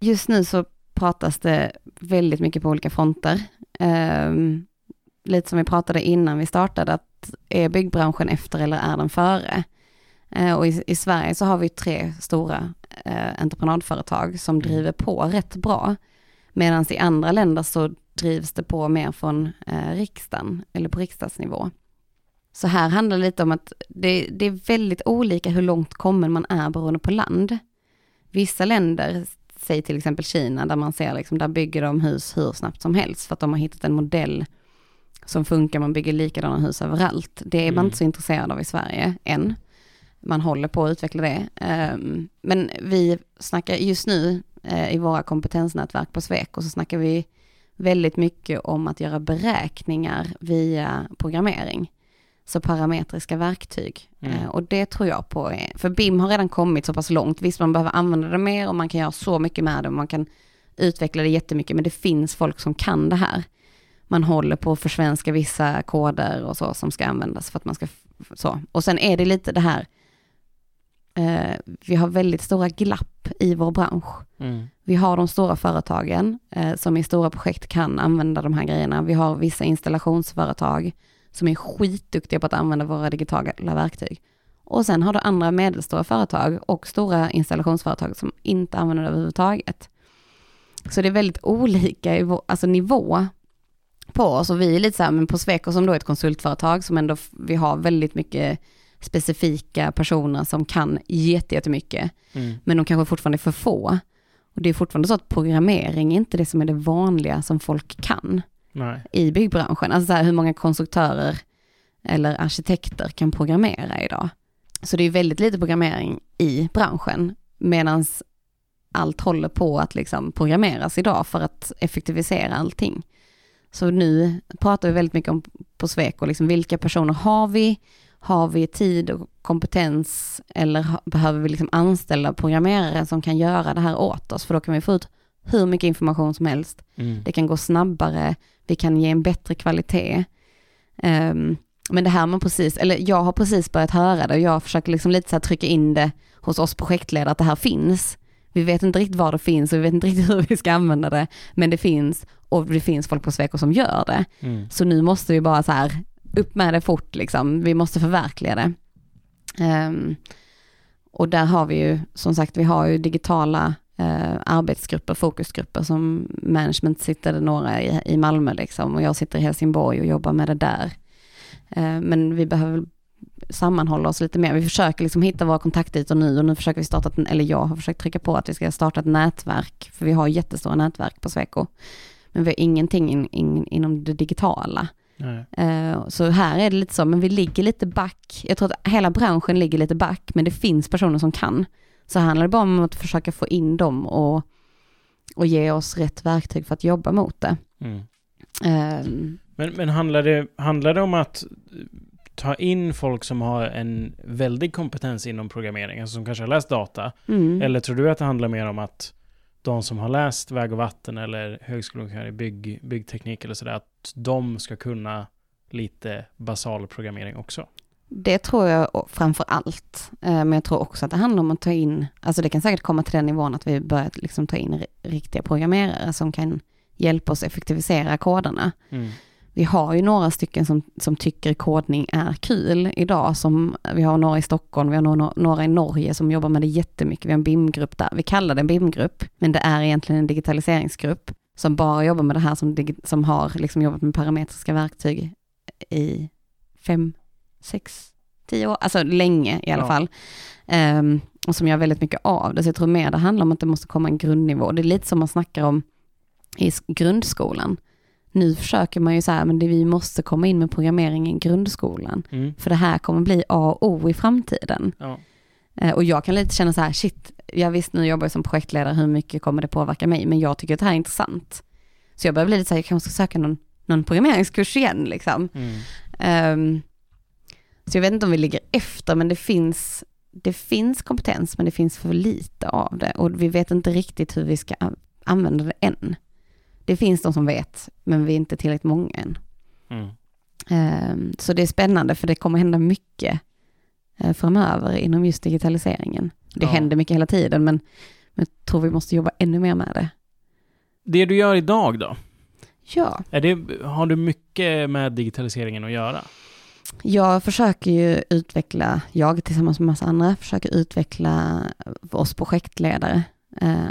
Just nu så pratas det väldigt mycket på olika fronter. Um, lite som vi pratade innan vi startade, att är byggbranschen efter eller är den före? Uh, och i, i, Sverige så har vi tre stora uh, entreprenadföretag som mm. driver på rätt bra. Medan i andra länder så drivs det på mer från uh, riksdagen eller på riksdagsnivå. Så här handlar det lite om att det, det, är väldigt olika hur långt kommen man är beroende på land. Vissa länder, säg till exempel Kina, där man ser liksom, där bygger de hus hur snabbt som helst för att de har hittat en modell som funkar, man bygger likadana hus överallt. Det är mm. man inte så intresserad av i Sverige än. Man håller på att utveckla det. Um, men vi snackar just nu uh, i våra kompetensnätverk på Sweco så snackar vi väldigt mycket om att göra beräkningar via programmering så parametriska verktyg. Mm. Eh, och det tror jag på, för BIM har redan kommit så pass långt. Visst, man behöver använda det mer och man kan göra så mycket med det och man kan utveckla det jättemycket, men det finns folk som kan det här. Man håller på att försvenska vissa koder och så som ska användas för att man ska så. Och sen är det lite det här, eh, vi har väldigt stora glapp i vår bransch. Mm. Vi har de stora företagen eh, som i stora projekt kan använda de här grejerna. Vi har vissa installationsföretag som är skitduktiga på att använda våra digitala verktyg. Och sen har du andra medelstora företag och stora installationsföretag som inte använder det överhuvudtaget. Så det är väldigt olika i alltså nivå på oss och vi är lite så här, men på Sweco som då är ett konsultföretag som ändå, vi har väldigt mycket specifika personer som kan jättemycket, mm. men de kanske fortfarande är för få. Och det är fortfarande så att programmering är inte det som är det vanliga som folk kan. Nej. i byggbranschen. Alltså så här, hur många konstruktörer eller arkitekter kan programmera idag? Så det är väldigt lite programmering i branschen, medan allt håller på att liksom programmeras idag för att effektivisera allting. Så nu pratar vi väldigt mycket om på Sweco, liksom vilka personer har vi? Har vi tid och kompetens eller behöver vi liksom anställa programmerare som kan göra det här åt oss? För då kan vi få ut hur mycket information som helst. Mm. Det kan gå snabbare, vi kan ge en bättre kvalitet. Um, men det här man precis, eller jag har precis börjat höra det och jag försöker liksom lite så trycka in det hos oss projektledare att det här finns. Vi vet inte riktigt var det finns och vi vet inte riktigt hur vi ska använda det, men det finns och det finns folk på Sweco som gör det. Mm. Så nu måste vi bara så här, upp med det fort liksom, vi måste förverkliga det. Um, och där har vi ju, som sagt, vi har ju digitala eh, arbetsgrupper, fokusgrupper som management sitter några i, i Malmö liksom och jag sitter i Helsingborg och jobbar med det där. Eh, men vi behöver sammanhålla oss lite mer. Vi försöker liksom hitta våra kontaktytor nu och nu försöker vi starta, eller jag har försökt trycka på att vi ska starta ett nätverk, för vi har jättestora nätverk på Sweco. Men vi har ingenting in, in, inom det digitala. Uh, så här är det lite så, men vi ligger lite back. Jag tror att hela branschen ligger lite back, men det finns personer som kan. Så handlar det bara om att försöka få in dem och, och ge oss rätt verktyg för att jobba mot det. Mm. Um, men men handlar, det, handlar det om att ta in folk som har en väldig kompetens inom programmering, alltså som kanske har läst data? Mm. Eller tror du att det handlar mer om att de som har läst väg och vatten eller högskolan i bygg, byggteknik eller sådär, att de ska kunna lite basal programmering också? Det tror jag framför allt. Eh, men jag tror också att det handlar om att ta in, alltså det kan säkert komma till den nivån att vi börjar liksom ta in riktiga programmerare som kan hjälpa oss effektivisera koderna. Mm. Vi har ju några stycken som, som tycker kodning är kul idag. Som, vi har några i Stockholm, vi har några, några i Norge som jobbar med det jättemycket. Vi har en BIM-grupp där. Vi kallar det en BIM-grupp, men det är egentligen en digitaliseringsgrupp som bara jobbar med det här, som, som har liksom jobbat med parametriska verktyg i fem, sex, tio år, alltså länge i alla ja. fall. Um, och som gör väldigt mycket av det. Så jag tror mer det handlar om att det måste komma en grundnivå. Det är lite som man snackar om i grundskolan. Nu försöker man ju så här, men det, vi måste komma in med programmering i grundskolan. Mm. För det här kommer bli A och O i framtiden. Ja. Uh, och jag kan lite känna så här, shit, jag visst nu jobbar jag som projektledare, hur mycket kommer det påverka mig? Men jag tycker att det här är intressant. Så jag börjar bli lite så här, jag kanske ska söka någon, någon programmeringskurs igen liksom. Mm. Um, så jag vet inte om vi ligger efter, men det finns, det finns kompetens, men det finns för lite av det. Och vi vet inte riktigt hur vi ska använda det än. Det finns de som vet, men vi är inte tillräckligt många än. Mm. Um, så det är spännande, för det kommer hända mycket uh, framöver inom just digitaliseringen. Det ja. händer mycket hela tiden, men, men jag tror vi måste jobba ännu mer med det. Det du gör idag då? Ja. Är det, har du mycket med digitaliseringen att göra? Jag försöker ju utveckla, jag tillsammans med massa andra, försöker utveckla oss projektledare eh,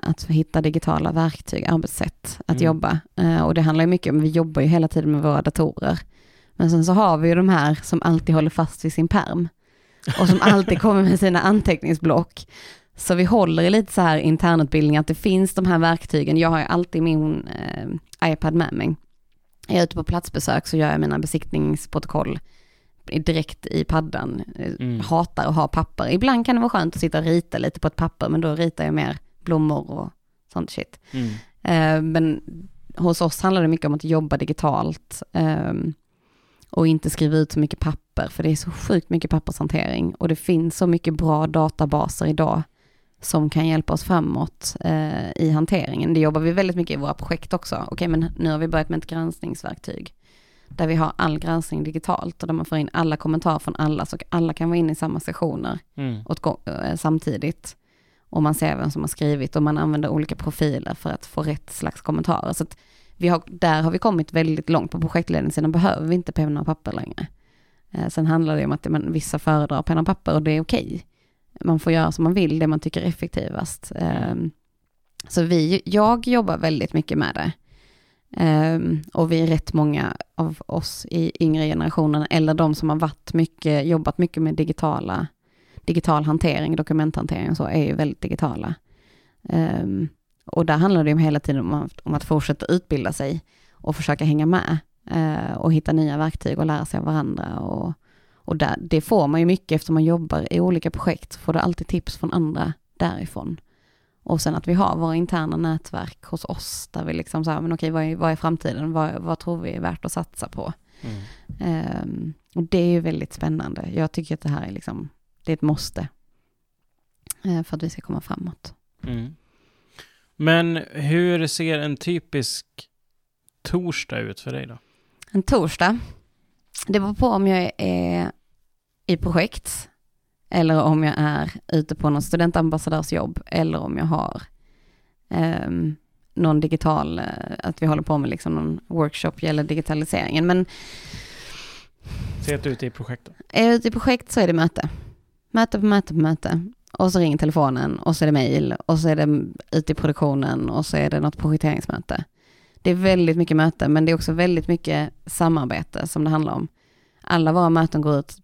att hitta digitala verktyg, arbetssätt att mm. jobba. Eh, och det handlar ju mycket om, vi jobbar ju hela tiden med våra datorer. Men sen så har vi ju de här som alltid håller fast vid sin perm och som alltid kommer med sina anteckningsblock. Så vi håller i lite så här internutbildning att det finns de här verktygen. Jag har ju alltid min eh, iPad med mig. Är jag ute på platsbesök så gör jag mina besiktningsprotokoll direkt i paddan. Mm. Hatar att ha papper. Ibland kan det vara skönt att sitta och rita lite på ett papper, men då ritar jag mer blommor och sånt shit. Mm. Eh, men hos oss handlar det mycket om att jobba digitalt eh, och inte skriva ut så mycket papper, för det är så sjukt mycket pappershantering och det finns så mycket bra databaser idag som kan hjälpa oss framåt eh, i hanteringen. Det jobbar vi väldigt mycket i våra projekt också. Okej, men nu har vi börjat med ett granskningsverktyg där vi har all granskning digitalt och där man får in alla kommentarer från alla, så alla kan vara inne i samma sessioner mm. åt, äh, samtidigt. Och man ser vem som har skrivit och man använder olika profiler för att få rätt slags kommentarer. Så vi har, där har vi kommit väldigt långt på projektledningssidan, behöver vi inte penna och papper längre. Eh, sen handlar det om att man, vissa föredrar penna och papper och det är okej. Okay. Man får göra som man vill, det man tycker är effektivast. Eh, så vi, jag jobbar väldigt mycket med det. Um, och vi är rätt många av oss i yngre generationen, eller de som har varit mycket, jobbat mycket med digitala, digital hantering, dokumenthantering och så, är ju väldigt digitala. Um, och där handlar det om hela tiden om att, om att fortsätta utbilda sig och försöka hänga med uh, och hitta nya verktyg och lära sig av varandra. Och, och där, det får man ju mycket efter man jobbar i olika projekt, så får du alltid tips från andra därifrån. Och sen att vi har våra interna nätverk hos oss, där vi liksom säger, men okej, vad är, vad är framtiden? Vad, vad, tror vi är värt att satsa på? Mm. Um, och det är ju väldigt spännande. Jag tycker att det här är liksom, det är ett måste. Uh, för att vi ska komma framåt. Mm. Men hur ser en typisk torsdag ut för dig då? En torsdag? Det beror på om jag är i projekt eller om jag är ute på någon studentambassadörsjobb, eller om jag har um, någon digital, uh, att vi håller på med liksom någon workshop gäller digitaliseringen. Men Säg att du är ute i projekt. Är jag ute i projekt så är det möte. Möte på möte på möte. Och så ringer telefonen och så är det mail och så är det ute i produktionen och så är det något projekteringsmöte. Det är väldigt mycket möte men det är också väldigt mycket samarbete som det handlar om. Alla våra möten går ut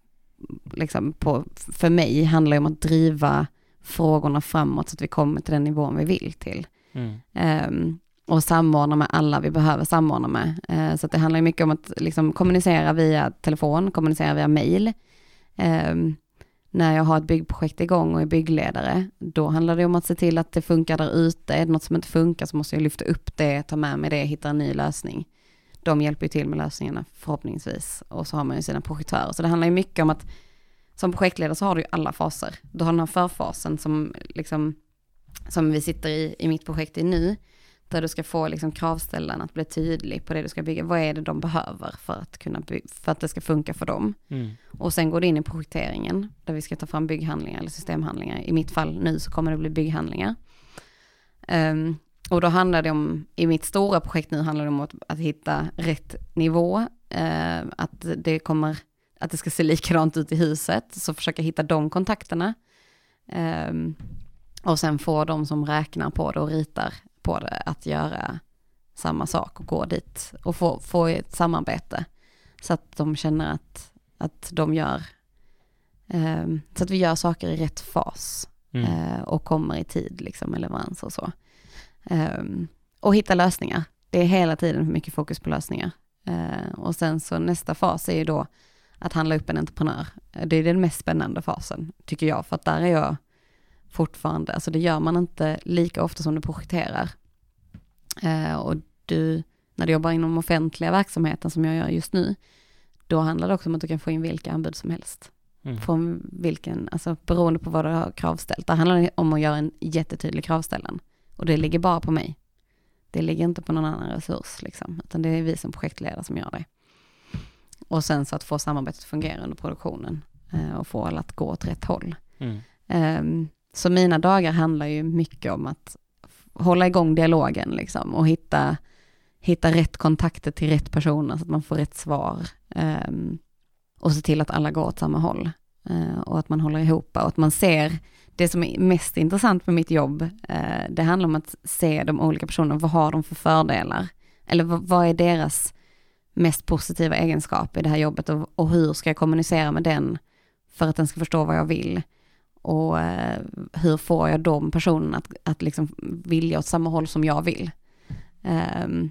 liksom på, för mig handlar det om att driva frågorna framåt så att vi kommer till den nivån vi vill till. Mm. Um, och samordna med alla vi behöver samordna med. Uh, så det handlar mycket om att liksom kommunicera via telefon, kommunicera via mail. Um, när jag har ett byggprojekt igång och är byggledare, då handlar det om att se till att det funkar där ute. Är det något som inte funkar så måste jag lyfta upp det, ta med mig det, hitta en ny lösning de hjälper ju till med lösningarna förhoppningsvis. Och så har man ju sina projektörer. Så det handlar ju mycket om att som projektledare så har du ju alla faser. Du har den här förfasen som, liksom, som vi sitter i, i mitt projekt i nu. Där du ska få liksom kravställaren att bli tydlig på det du ska bygga. Vad är det de behöver för att, kunna för att det ska funka för dem? Mm. Och sen går du in i projekteringen där vi ska ta fram bygghandlingar eller systemhandlingar. I mitt fall nu så kommer det bli bygghandlingar. Um, och då handlar det om, i mitt stora projekt nu handlar det om att, att hitta rätt nivå eh, att det kommer, att det ska se likadant ut i huset, så försöka hitta de kontakterna. Eh, och sen få de som räknar på det och ritar på det att göra samma sak och gå dit och få, få ett samarbete. Så att de känner att, att de gör, eh, så att vi gör saker i rätt fas mm. eh, och kommer i tid liksom med leverans och så. Eh, och hitta lösningar. Det är hela tiden mycket fokus på lösningar. Eh, och sen så nästa fas är ju då att handla upp en entreprenör. Det är den mest spännande fasen, tycker jag, för att där är jag fortfarande, alltså det gör man inte lika ofta som du projekterar. Eh, och du, när du jobbar inom offentliga verksamheten som jag gör just nu, då handlar det också om att du kan få in vilka anbud som helst. Mm. Från vilken, alltså beroende på vad du har kravställt. Det handlar om att göra en jättetydlig kravställan. Och det ligger bara på mig. Det ligger inte på någon annan resurs, liksom, utan det är vi som projektledare som gör det. Och sen så att få samarbetet att fungera under produktionen eh, och få alla att gå åt rätt håll. Mm. Um, så mina dagar handlar ju mycket om att hålla igång dialogen liksom och hitta, hitta rätt kontakter till rätt personer så att man får rätt svar. Um, och se till att alla går åt samma håll. Uh, och att man håller ihop och att man ser det som är mest intressant med mitt jobb, uh, det handlar om att se de olika personerna, vad har de för fördelar? Eller vad, vad är deras mest positiva egenskap i det här jobbet och, och, hur ska jag kommunicera med den för att den ska förstå vad jag vill? Och uh, hur får jag de personerna att, att liksom vilja åt samma håll som jag vill? Um,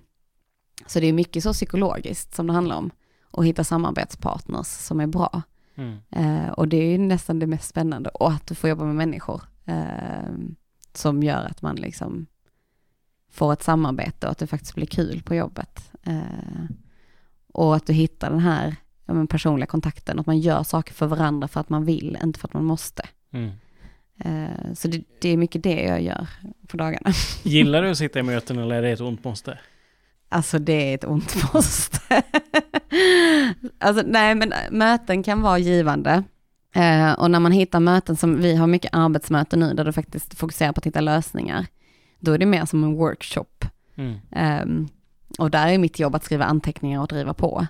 så det är mycket så psykologiskt som det handlar om och hitta samarbetspartners som är bra. Mm. Eh, och det är ju nästan det mest spännande och att du får jobba med människor eh, som gör att man liksom får ett samarbete och att det faktiskt blir kul på jobbet. Eh, och att du hittar den här ja, personliga kontakten, att man gör saker för varandra för att man vill, inte för att man måste. Mm. Eh, så det, det, är mycket det jag gör på dagarna. Gillar du att sitta i möten eller är det ett ont måste? Alltså det är ett ont måste. alltså nej men möten kan vara givande. Eh, och när man hittar möten som, vi har mycket arbetsmöten nu där du faktiskt fokuserar på att hitta lösningar. Då är det mer som en workshop. Mm. Eh, och där är mitt jobb att skriva anteckningar och driva på.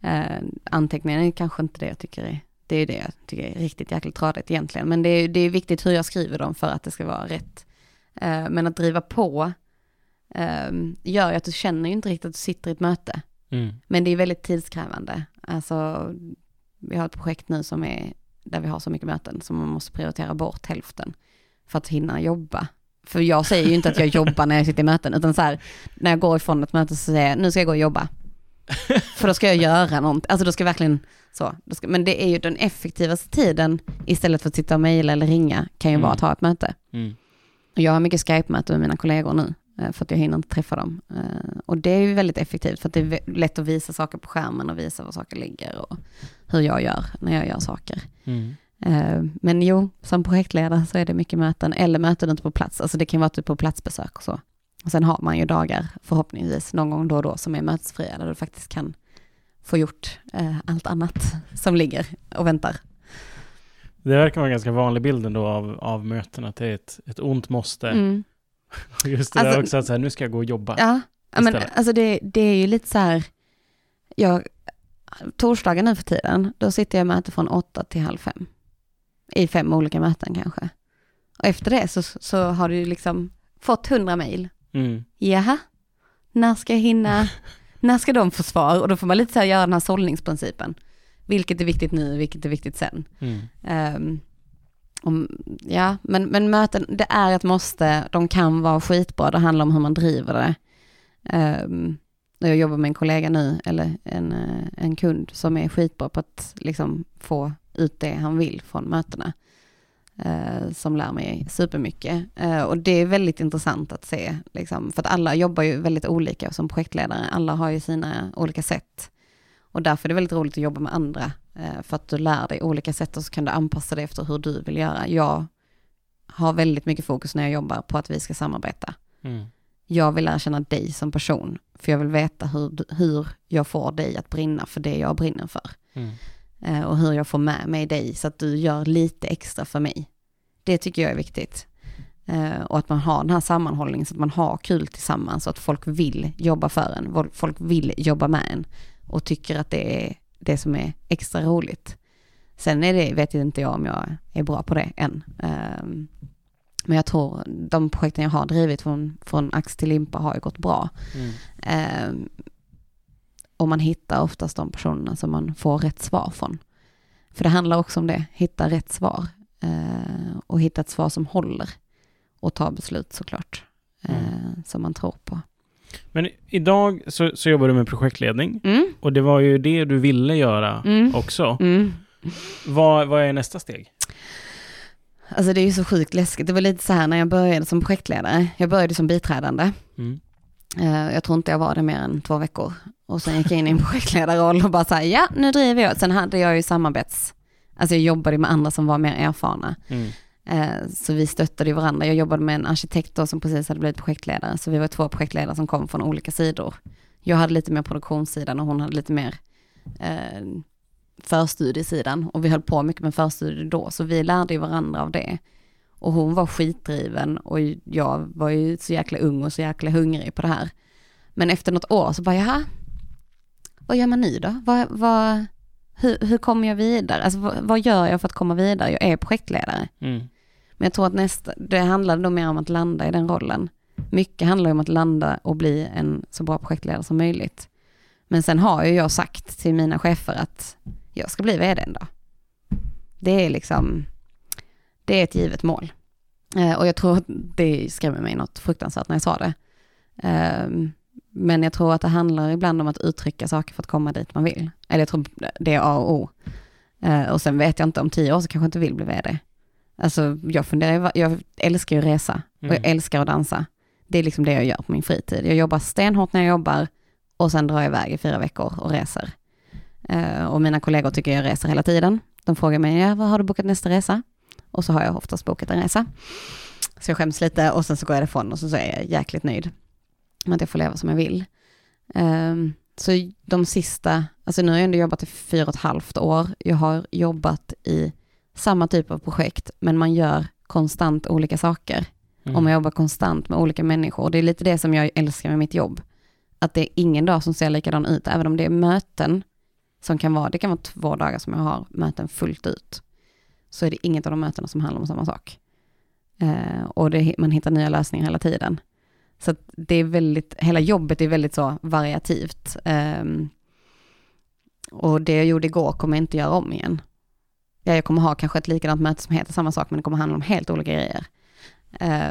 Eh, anteckningar är kanske inte det jag tycker är, det är det jag tycker är riktigt jäkligt tradigt egentligen. Men det är, det är viktigt hur jag skriver dem för att det ska vara rätt. Eh, men att driva på um, gör ju att du känner ju inte riktigt att du sitter i ett möte. Mm. Men det är väldigt tidskrävande. Alltså, vi har ett projekt nu som är där vi har så mycket möten som man måste prioritera bort hälften för att hinna jobba. För jag säger ju inte att jag jobbar när jag sitter i möten, utan så här, när jag går ifrån ett möte så säger jag, nu ska jag gå och jobba. För då ska jag göra någonting, alltså då ska jag verkligen så. Ska, men det är ju den effektivaste tiden istället för att sitta och mejla eller ringa, kan ju mm. vara att ha ett möte. Mm. Jag har mycket Skype-möten med mina kollegor nu, Eh, för att jag hinner inte träffa dem. Eh, och det är ju väldigt effektivt för att det är lätt att visa saker på skärmen och visa var saker ligger och hur jag gör när jag gör saker. Mm. Eh, men jo, som projektledare så är det mycket möten eller möten ute på plats. Alltså det kan vara typ på platsbesök och så. Och sen har man ju dagar förhoppningsvis någon gång då och då som är mötesfria där du faktiskt kan få gjort allt annat som ligger och väntar. Det verkar vara en ganska vanlig bild ändå av, av möten, att det är ett, ett ont måste. Mm. Just det alltså, där också, att så här, nu ska jag gå och jobba. Ja, men alltså det, det är ju lite så här, jag, torsdagar nu för tiden, då sitter jag i möte från åtta till halv fem. I fem olika möten kanske. Och efter det så, så har du liksom fått hundra mejl. Mm. Jaha, när ska jag hinna, när ska de få svar? Och då får man lite så här göra den här sållningsprincipen. Vilket är viktigt nu, vilket är viktigt sen. Mm. Um, om, ja, men, men möten, det är ett måste, de kan vara skitbra, det handlar om hur man driver det. Um, jag jobbar med en kollega nu, eller en, eh, en kund som är skitbra på att liksom få ut det han vill från mötena. Uh, som lär mig supermycket. Uh, och det är väldigt intressant att se, liksom, för att alla jobbar ju väldigt olika som projektledare. Alla har ju sina olika sätt. Och därför är det väldigt roligt att jobba med andra Eh, för att du lär dig olika sätt och så kan du anpassa det efter hur du vill göra. Jag har väldigt mycket fokus när jag jobbar på att vi ska samarbeta. Mm. Jag vill lära känna dig som person, för jag vill veta hur, hur jag får dig att brinna för det jag brinner för. Mm. Eh, och hur jag får med mig dig så att du gör lite extra för mig. Det tycker jag är viktigt. Eh, och att man har den här sammanhållningen så att man har kul tillsammans så att folk vill jobba för en, folk vill jobba med en. och tycker att det är det som är extra roligt. Sen är det, vet inte jag om jag är bra på det än. Um, men jag tror de projekten jag har drivit från, från ax till limpa har ju gått bra. Mm. Och man hittar oftast de personerna som man får rätt svar från. För det handlar också om det, hitta rätt svar. Uh, och hitta ett svar som håller. Och ta beslut såklart. Mm. Uh, som man tror på. Men idag så, så jobbar du med projektledning. Mm. Och det var ju det du ville göra mm. också. Mm. Vad, vad är nästa steg? Alltså det är ju så sjukt läskigt. Det var lite så här när jag började som projektledare. Jag började som biträdande. Mm. Uh, jag tror inte jag var det mer än två veckor. Och sen gick jag in i en projektledarroll och bara så här, ja nu driver jag. Sen hade jag ju samarbets, alltså jag jobbade med andra som var mer erfarna. Mm. Uh, så vi stöttade varandra. Jag jobbade med en arkitekt då som precis hade blivit projektledare. Så vi var två projektledare som kom från olika sidor. Jag hade lite mer produktionssidan och hon hade lite mer uh, förstudiesidan och vi höll på mycket med förstudier då, så vi lärde ju varandra av det. Och hon var skitdriven och jag var ju så jäkla ung och så jäkla hungrig på det här. Men efter något år så bara, jaha, vad gör man nu då? Vad, vad, hur, hur kommer jag vidare? Alltså vad, vad, gör jag för att komma vidare? Jag är projektledare. Mm. Men jag tror att nästa, det handlar då mer om att landa i den rollen. Mycket handlar om att landa och bli en så bra projektledare som möjligt. Men sen har ju jag sagt till mina chefer att jag ska bli vd en dag. Det är liksom, det är ett givet mål. Eh, och jag tror att det skrämmer mig något fruktansvärt när jag sa det. Eh, men jag tror att det handlar ibland om att uttrycka saker för att komma dit man vill. Eller jag tror det är A och O. Eh, och sen vet jag inte, om tio år så kanske jag inte vill bli vd. Alltså jag funderar, jag älskar ju resa och jag mm. älskar att dansa. Det är liksom det jag gör på min fritid. Jag jobbar stenhårt när jag jobbar och sen drar jag iväg i fyra veckor och reser. Eh, och mina kollegor tycker jag reser hela tiden. De frågar mig, ja, vad har du bokat nästa resa? Och så har jag oftast bokat en resa. Så jag skäms lite och sen så går jag ifrån och så, är jag jäkligt nöjd med att jag får leva som jag vill. Um, så de sista, alltså nu har jag ändå jobbat i fyra och ett halvt år. Jag har jobbat i samma typ av projekt, men man gör konstant olika saker. Mm. Och man jobbar konstant med olika människor. Det är lite det som jag älskar med mitt jobb. Att det är ingen dag som ser likadan ut, även om det är möten som kan vara, det kan vara två dagar som jag har möten fullt ut. Så är det inget av de mötena som handlar om samma sak. Eh, och det, man hittar nya lösningar hela tiden. Så det är väldigt, hela jobbet är väldigt så variativt. Eh, och det jag gjorde igår kommer jag inte göra om igen. Ja, jag kommer ha kanske ett likadant möte som heter samma sak, men det kommer handla om helt olika grejer.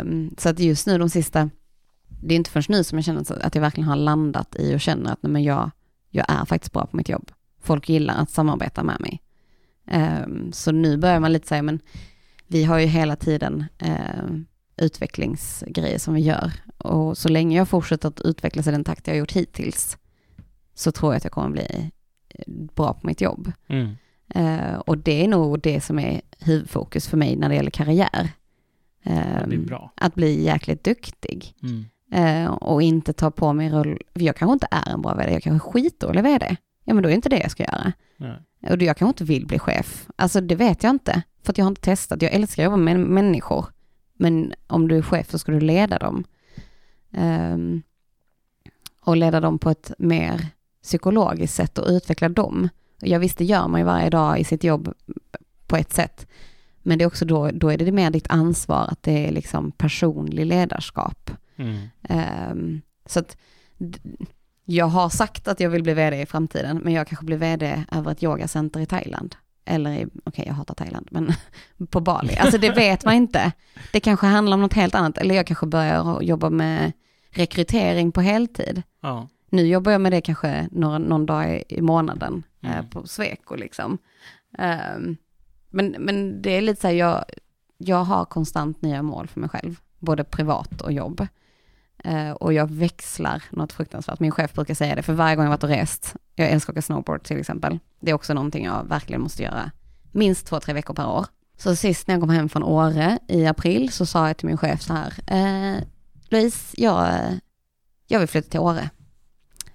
Um, så att just nu de sista, det är inte förrän nu som jag känner att jag verkligen har landat i och känner att nej, men jag, jag är faktiskt bra på mitt jobb folk gillar att samarbeta med mig. Um, så nu börjar man lite säga, men vi har ju hela tiden uh, utvecklingsgrejer som vi gör. Och så länge jag fortsätter att utvecklas i den takt jag har gjort hittills, så tror jag att jag kommer bli eh, bra på mitt jobb. Mm. Uh, och det är nog det som är huvudfokus för mig när det gäller karriär. Um, att bli jäkligt duktig. Mm. Uh, och inte ta på mig roll, jag kanske inte är en bra vd, jag kanske är skitdålig vd ja men då är det inte det jag ska göra. Nej. Och jag kanske inte vill bli chef. Alltså det vet jag inte, för att jag har inte testat. Jag älskar att jobba med människor, men om du är chef så ska du leda dem. Um, och leda dem på ett mer psykologiskt sätt och utveckla dem. Jag visst, det gör man ju varje dag i sitt jobb på ett sätt. Men det är också då, då är det mer ditt ansvar att det är liksom personlig ledarskap. Mm. Um, så att jag har sagt att jag vill bli vd i framtiden, men jag kanske blir vd över ett yogacenter i Thailand. Eller i, okej okay, jag hatar Thailand, men på Bali. Alltså det vet man inte. Det kanske handlar om något helt annat, eller jag kanske börjar jobba med rekrytering på heltid. Ja. Nu jobbar jag med det kanske några, någon dag i månaden eh, mm. eh, på Sweco liksom. Um, men, men det är lite så här, jag, jag har konstant nya mål för mig själv, både privat och jobb. Uh, och jag växlar något fruktansvärt. Min chef brukar säga det, för varje gång jag varit och rest, jag älskar att åka snowboard till exempel, det är också någonting jag verkligen måste göra minst två, tre veckor per år. Så sist när jag kom hem från Åre i april så sa jag till min chef så här, eh, Louise, jag, jag vill flytta till Åre.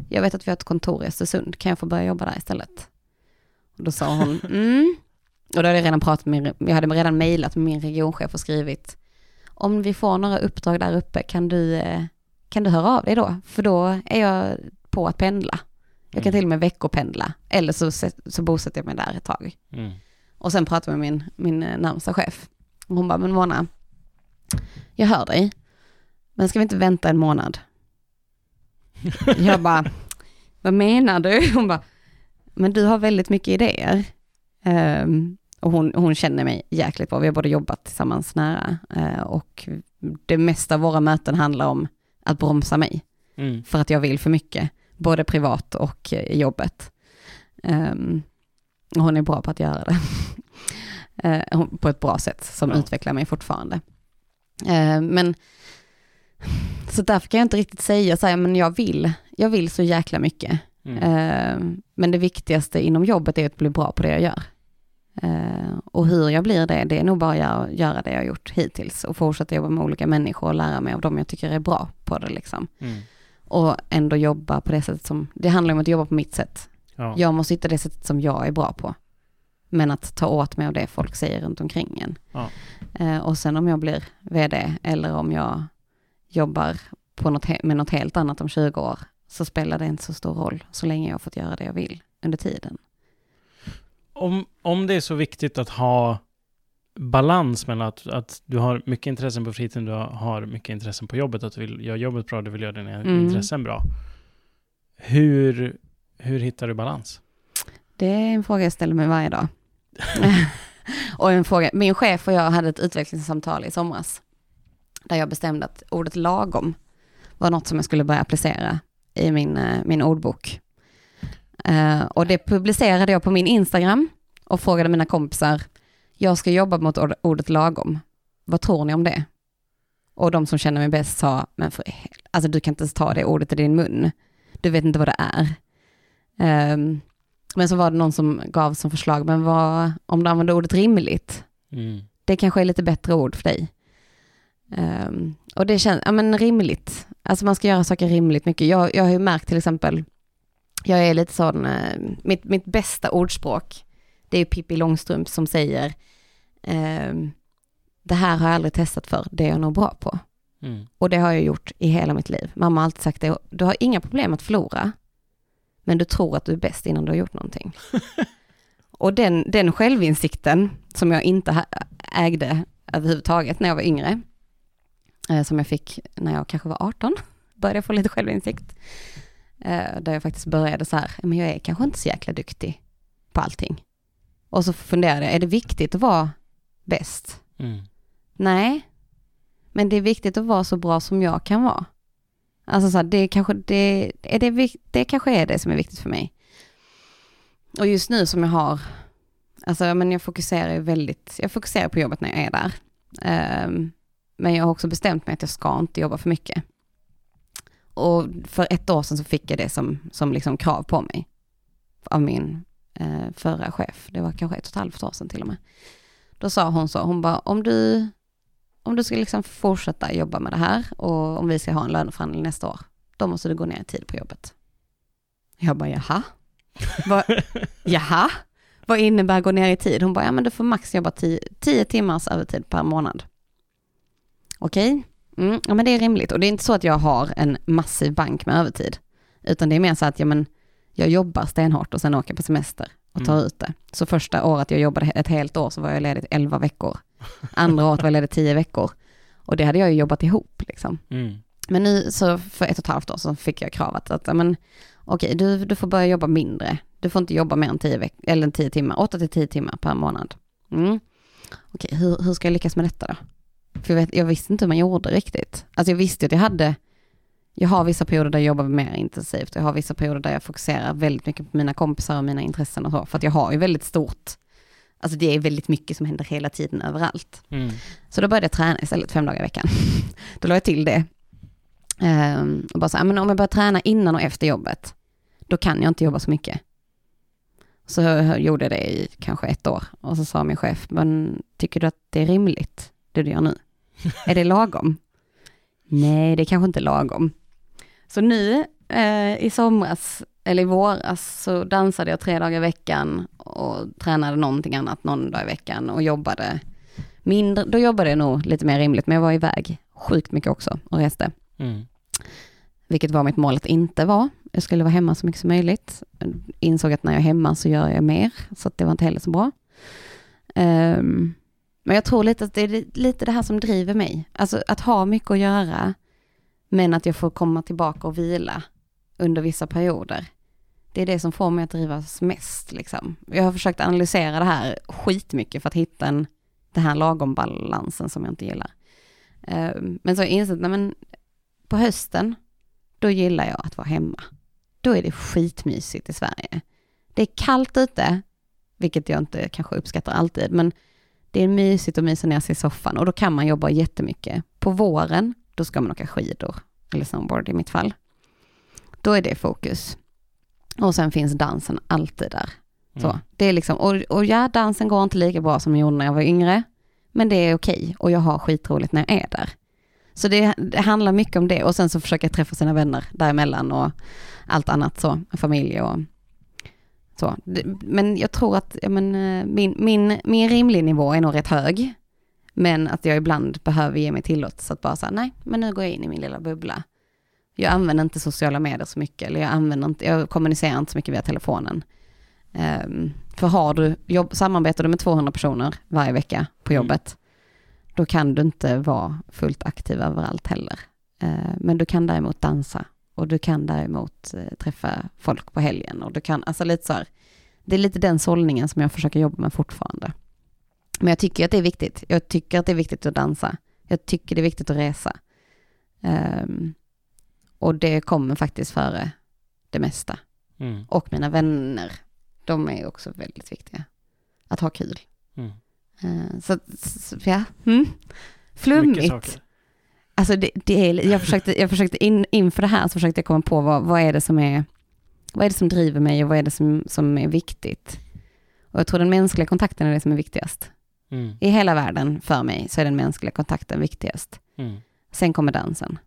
Jag vet att vi har ett kontor i Östersund, kan jag få börja jobba där istället? Och då sa hon, mm. Och då hade jag redan pratat med, jag hade redan mejlat med min regionchef och skrivit, om vi får några uppdrag där uppe, kan du, eh, kan du höra av dig då? För då är jag på att pendla. Jag kan Mm. till och med veckopendla, eller så, så bosätter jag mig där ett tag. Mm. Och sen pratade jag med min, min eh, närmsta chef. Och hon bara, men Mona, jag hör dig, men ska vi inte vänta en månad? jag bara, vad menar du? Hon bara, men du har väldigt mycket idéer. Ehm, och hon, hon känner mig jäkligt bra, vi har både jobbat tillsammans nära eh, och det mesta av våra möten handlar om att bromsa mig Mm. för att jag vill för mycket, både privat och i jobbet. Och hon är bra på att göra det. Hon- på ett bra sätt som Ja. utvecklar mig fortfarande. Eh, men så därför kan jag inte riktigt säga så här, men jag vill, jag vill så jäkla mycket. Mm. Eh, men det viktigaste inom jobbet är att bli bra på det jag gör. Eh, och hur jag blir det, det är nog bara att göra, det jag har gjort hittills och fortsätta jobba med olika människor och lära mig av dem jag tycker är bra på det liksom Mm. och ändå jobba på det sättet som, det handlar om att jobba på mitt sätt. Ja. Jag måste hitta det sättet som jag är bra på. Men att ta åt mig av det folk säger runt omkring en. Ja. Eh, och sen om jag blir vd eller om jag jobbar på något, med något helt annat om 20 år så spelar det inte så stor roll så länge jag har fått göra det jag vill under tiden. Om, om det är så viktigt att ha balans mellan att, att du har mycket intressen på fritiden, du har, mycket intressen på jobbet, att du vill göra jobbet bra, du vill göra dina Mm. intressen bra. Hur, hur hittar du balans? Det är en fråga jag ställer mig varje dag. och en fråga, min chef och jag hade ett utvecklingssamtal i somras. Där jag bestämde att ordet lagom var något som jag skulle börja applicera i min, eh, min ordbok. Eh, och det publicerade jag på min Instagram och frågade mina kompisar, jag ska jobba mot ord- ordet lagom. Vad tror ni om det? Och de som känner mig bäst sa, men för alltså du kan inte ens ta det ordet i din mun. Du vet inte vad det är. Ehm, men så var det någon som gav som förslag, men vad, om du använder ordet rimligt, Mm. det kanske är lite bättre ord för dig. Ehm, och det känns, ja men rimligt, alltså man ska göra saker rimligt mycket. Jag, jag har ju märkt till exempel, jag är lite sån, eh, mitt, mitt bästa ordspråk, det är Pippi Långstrump som säger, ehm, det här har jag aldrig testat för, det är jag nog bra på. Mm. Och det har jag gjort i hela mitt liv. Mamma har alltid sagt det, du har inga problem att förlora, men du tror att du är bäst innan du har gjort någonting. och den, den självinsikten, som jag inte ägde överhuvudtaget när jag var yngre, eh, som jag fick när jag kanske var 18, började jag få lite självinsikt. Eh, där jag faktiskt började så här, men jag är kanske inte så jäkla duktig på allting. Och så funderade jag, är det viktigt att vara bäst? Mm. Nej, men det är viktigt att vara så bra som jag kan vara. Alltså så här, det, kanske, det, är det, det kanske är det som är viktigt för mig. Och just nu som jag har, alltså men jag fokuserar ju väldigt, jag fokuserar på jobbet när jag är där. Ehm, men jag har också bestämt mig att jag ska inte jobba för mycket. Och för ett år sedan så fick jag det som, som liksom krav på mig. Av min eh, förra chef. Det var kanske ett och ett halvt år sedan till och med. Då sa hon så, hon bara, om du, om du ska liksom fortsätta jobba med det här och om vi ska ha en löneförhandling nästa år, då måste du gå ner i tid på jobbet. Jag bara, jaha? Vad, jaha? Vad innebär gå ner i tid? Hon bara, ja men du får max jobba 10 timmars övertid per månad. Okej, mm, ja men det är rimligt. Och det är inte så att jag har en massiv bank med övertid, utan det är mer så att ja, men, jag jobbar stenhårt och sen åker på semester och tar Mm. ut det. Så första året jag jobbade ett helt år så var jag ledig 11 veckor. Andra året var jag ledig 10 veckor. Och det hade jag ju jobbat ihop liksom. Mm. Men nu så för ett och ett halvt år så fick jag kravet att, ja, men okej, du, du får börja jobba mindre. Du får inte jobba mer än 10, veck- eller 10 timmar, 8 till 10 timmar per månad. Mm. Okej, hur, hur ska jag lyckas med detta då? För jag, vet, jag visste inte hur man gjorde riktigt. Alltså jag visste att jag hade, jag har vissa perioder där jag jobbar mer intensivt. Jag har vissa perioder där jag fokuserar väldigt mycket på mina kompisar och mina intressen och så. För att jag har ju väldigt stort, alltså det är väldigt mycket som händer hela tiden överallt. Mm. Så då började jag träna istället fem dagar i veckan. då la jag till det. Ehm, och bara så här, men om jag börjar träna innan och efter jobbet, då kan jag inte jobba så mycket. Så jag gjorde jag det i kanske ett år. Och så sa min chef, men tycker du att det är rimligt, det du gör nu? Är det lagom? Nej, det är kanske inte lagom. Så nu eh, i somras, eller i våras, så dansade jag tre dagar i veckan och tränade någonting annat någon dag i veckan och jobbade mindre, då jobbade jag nog lite mer rimligt, men jag var iväg sjukt mycket också och reste. Mm. Vilket var mitt mål att inte vara. Jag skulle vara hemma så mycket som möjligt. Insåg att när jag är hemma så gör jag mer, så det var inte heller så bra. Um, men jag tror lite att det är lite det här som driver mig. Alltså att ha mycket att göra, men att jag får komma tillbaka och vila under vissa perioder. Det är det som får mig att drivas mest. Liksom. Jag har försökt analysera det här skitmycket för att hitta en, den här lagom balansen som jag inte gillar. Ehm, men så har jag insett, nej men på hösten, då gillar jag att vara hemma. Då är det skitmysigt i Sverige. Det är kallt ute, vilket jag inte kanske uppskattar alltid, men det är mysigt att mysa ner sig i soffan och då kan man jobba jättemycket. På våren, då ska man åka skidor, eller snowboard i mitt fall. Då är det fokus. Och sen finns dansen alltid där. Så, mm. det är liksom, och, och ja, dansen går inte lika bra som den gjorde när jag var yngre, men det är okej och jag har skitroligt när jag är där. Så det, det, handlar mycket om det och sen så försöker jag träffa sina vänner däremellan och allt annat så, familj och så. Men jag tror att ja, men, eh, min, min, min rimlig nivå är nog rätt hög. Men att jag ibland behöver ge mig tillåtelse att bara säga nej, men nu går jag in i min lilla bubbla. Jag använder inte sociala medier så mycket, eller jag, använder inte, jag kommunicerar inte så mycket via telefonen. Um, för har du, jobb, samarbetar du med 200 personer varje vecka på mm. jobbet, då kan du inte vara fullt aktiv överallt heller. Uh, men du kan däremot dansa och du kan däremot uh, träffa folk på helgen och du kan, alltså lite så här, det är lite den sållningen som jag försöker jobba med fortfarande. Men jag tycker att det är viktigt. Jag tycker att det är viktigt att dansa. Jag tycker det är viktigt att resa. Um, och det kommer faktiskt före det mesta. Mm. Och mina vänner, de är också väldigt viktiga. Att ha kul. Mm. Uh, så, så, ja, mm. flummigt. Alltså det, det, är, jag försökte, jag försökte in, inför det här så försökte jag komma på vad, vad är det som är, vad är det som driver mig och vad är det som, som är viktigt. Och jag tror den mänskliga kontakten är det som är viktigast. Mm. I hela världen för mig så är den mänskliga kontakten viktigast. Mm. Sen kommer dansen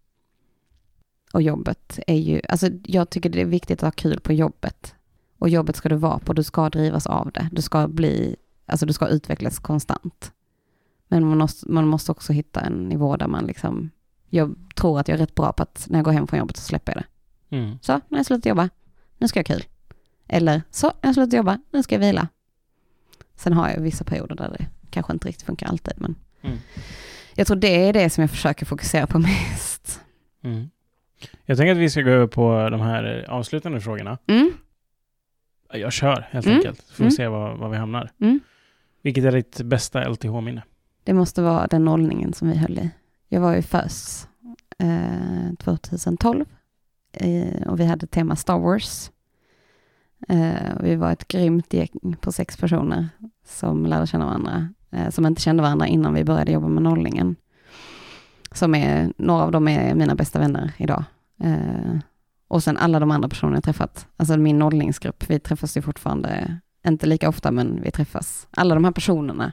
och jobbet är ju, alltså jag tycker det är viktigt att ha kul på jobbet. Och jobbet ska du vara på, du ska drivas av det. Du ska bli, alltså du ska utvecklas konstant. Men man måste, man måste också hitta en nivå där man liksom, jag tror att jag är rätt bra på att när jag går hem från jobbet så släpper jag det. Mm. Så, när jag slutar jobba, nu ska jag ha kul. Eller så, jag slutar jobba, nu ska jag vila. Sen har jag vissa perioder där det kanske inte riktigt funkar alltid, men mm. jag tror det är det som jag försöker fokusera på mest. Mm. Jag tänker att vi ska gå över på de här avslutande frågorna. Mm. Jag kör helt mm. enkelt, så får vi mm. se var, var vi hamnar. Mm. Vilket är ditt bästa LTH-minne? Det måste vara den nollningen som vi höll i. Jag var ju FÖS eh, 2012 eh, Eh, och vi hade tema Star Wars. Eh, vi var ett grymt gäng på sex personer som lärde känna varandra, eh, som inte kände varandra innan vi började jobba med nollningen som är, några av dem är mina bästa vänner idag. Och sen alla de andra personer jag träffat, alltså min nollningsgrupp, vi träffas ju fortfarande, inte lika ofta men vi träffas. Alla de här personerna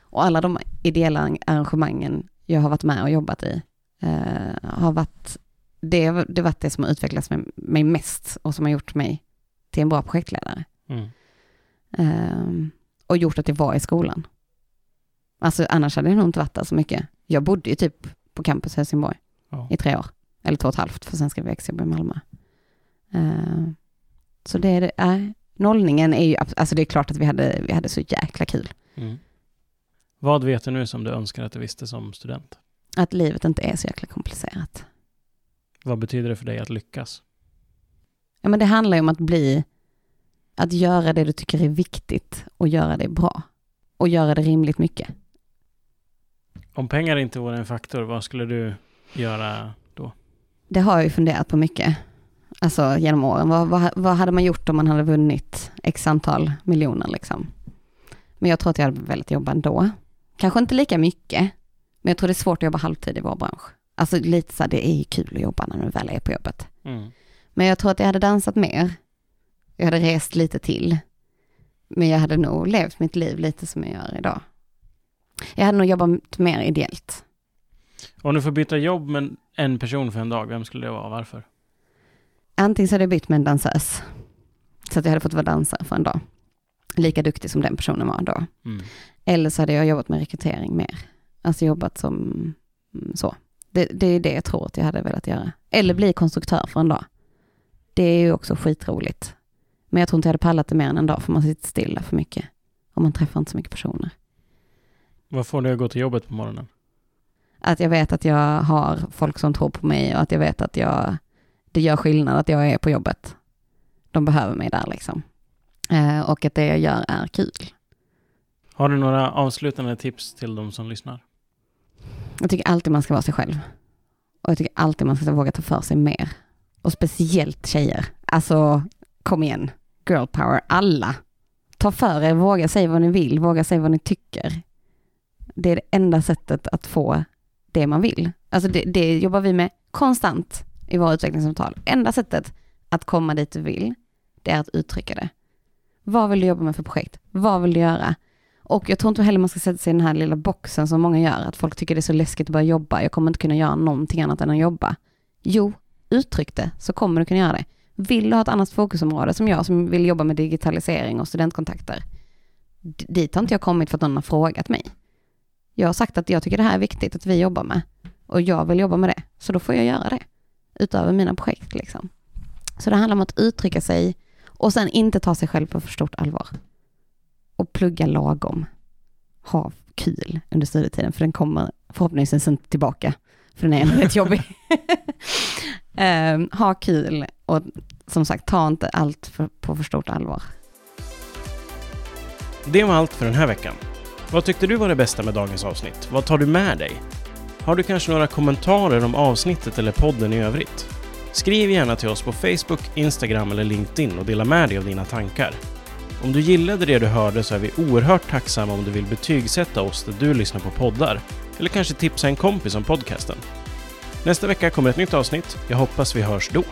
och alla de ideella arrangemangen jag har varit med och jobbat i, eh, har varit, det, det varit det som har utvecklats mig, mig mest och som har gjort mig till en bra projektledare. Mm. Eh, och gjort att jag var i skolan. Alltså annars hade jag nog inte varit där så mycket. Jag bodde ju typ på campus Helsingborg ja. i tre år. Eller två och ett halvt, för sen ska vi exjobba i Malmö. Uh, så det är det, äh, nollningen är ju, alltså det är klart att vi hade, vi hade så jäkla kul. Mm. Vad vet du nu som du önskar att du visste som student? Att livet inte är så jäkla komplicerat. Vad betyder det för dig att lyckas? Ja men det handlar ju om att bli, att göra det du tycker är viktigt och göra det bra. Och göra det rimligt mycket. Om pengar inte vore en faktor, vad skulle du göra då? Det har jag ju funderat på mycket. Alltså genom åren. Vad, vad, vad hade man gjort om man hade vunnit x antal miljoner liksom? Men jag tror att jag hade velat jobba ändå. Kanske inte lika mycket, men jag tror det är svårt att jobba halvtid i vår bransch. Alltså lite så här, det är ju kul att jobba när du väl är på jobbet. Mm. Men jag tror att jag hade dansat mer. Jag hade rest lite till. Men jag hade nog levt mitt liv lite som jag gör idag. Jag hade nog jobbat mer ideellt. Om du får byta jobb med en person för en dag, vem skulle det vara och varför? Antingen så hade jag bytt med en dansös. Så att jag hade fått vara dansare för en dag. Lika duktig som den personen var då. Mm. Eller så hade jag jobbat med rekrytering mer. Alltså jobbat som mm, så. Det, det är det jag tror att jag hade velat göra. Eller bli konstruktör för en dag. Det är ju också skitroligt. Men jag tror inte jag hade pallat det mer än en dag, för man sitter stilla för mycket. Och man träffar inte så mycket personer. Vad får dig att gå till jobbet på morgonen? Att jag vet att jag har folk som tror på mig och att jag vet att jag, det gör skillnad att jag är på jobbet. De behöver mig där liksom. Eh, och att det jag gör är kul. Har du några avslutande tips till de som lyssnar? Jag tycker alltid man ska vara sig själv. Och jag tycker alltid man ska våga ta för sig mer. Och speciellt tjejer. Alltså, kom igen. Girl power, alla. Ta för er, våga säga vad ni vill, våga säga vad ni tycker. Det är det enda sättet att få det man vill. Alltså det, det jobbar vi med konstant i våra utvecklingssamtal. Enda sättet att komma dit du vill, det är att uttrycka det. Vad vill du jobba med för projekt? Vad vill du göra? Och jag tror inte heller man ska sätta sig i den här lilla boxen som många gör, att folk tycker det är så läskigt att börja jobba. Jag kommer inte kunna göra någonting annat än att jobba. Jo, uttryck det, så kommer du kunna göra det. Vill du ha ett annat fokusområde som jag som vill jobba med digitalisering och studentkontakter? Dit har inte jag kommit för att någon har frågat mig. Jag har sagt att jag tycker det här är viktigt att vi jobbar med och jag vill jobba med det, så då får jag göra det utöver mina projekt liksom. Så det handlar om att uttrycka sig och sen inte ta sig själv på för stort allvar. Och plugga lagom. Ha kul under studietiden, för den kommer förhoppningsvis inte tillbaka, för den är ändå rätt jobbig. um, ha kul och som sagt, ta inte allt för, på för stort allvar. Det var allt för den här veckan. Vad tyckte du var det bästa med dagens avsnitt? Vad tar du med dig? Har du kanske några kommentarer om avsnittet eller podden i övrigt? Skriv gärna till oss på Facebook, Instagram eller LinkedIn och dela med dig av dina tankar. Om du gillade det du hörde så är vi oerhört tacksamma om du vill betygsätta oss där du lyssnar på poddar, eller kanske tipsa en kompis om podcasten. Nästa vecka kommer ett nytt avsnitt. Jag hoppas vi hörs då.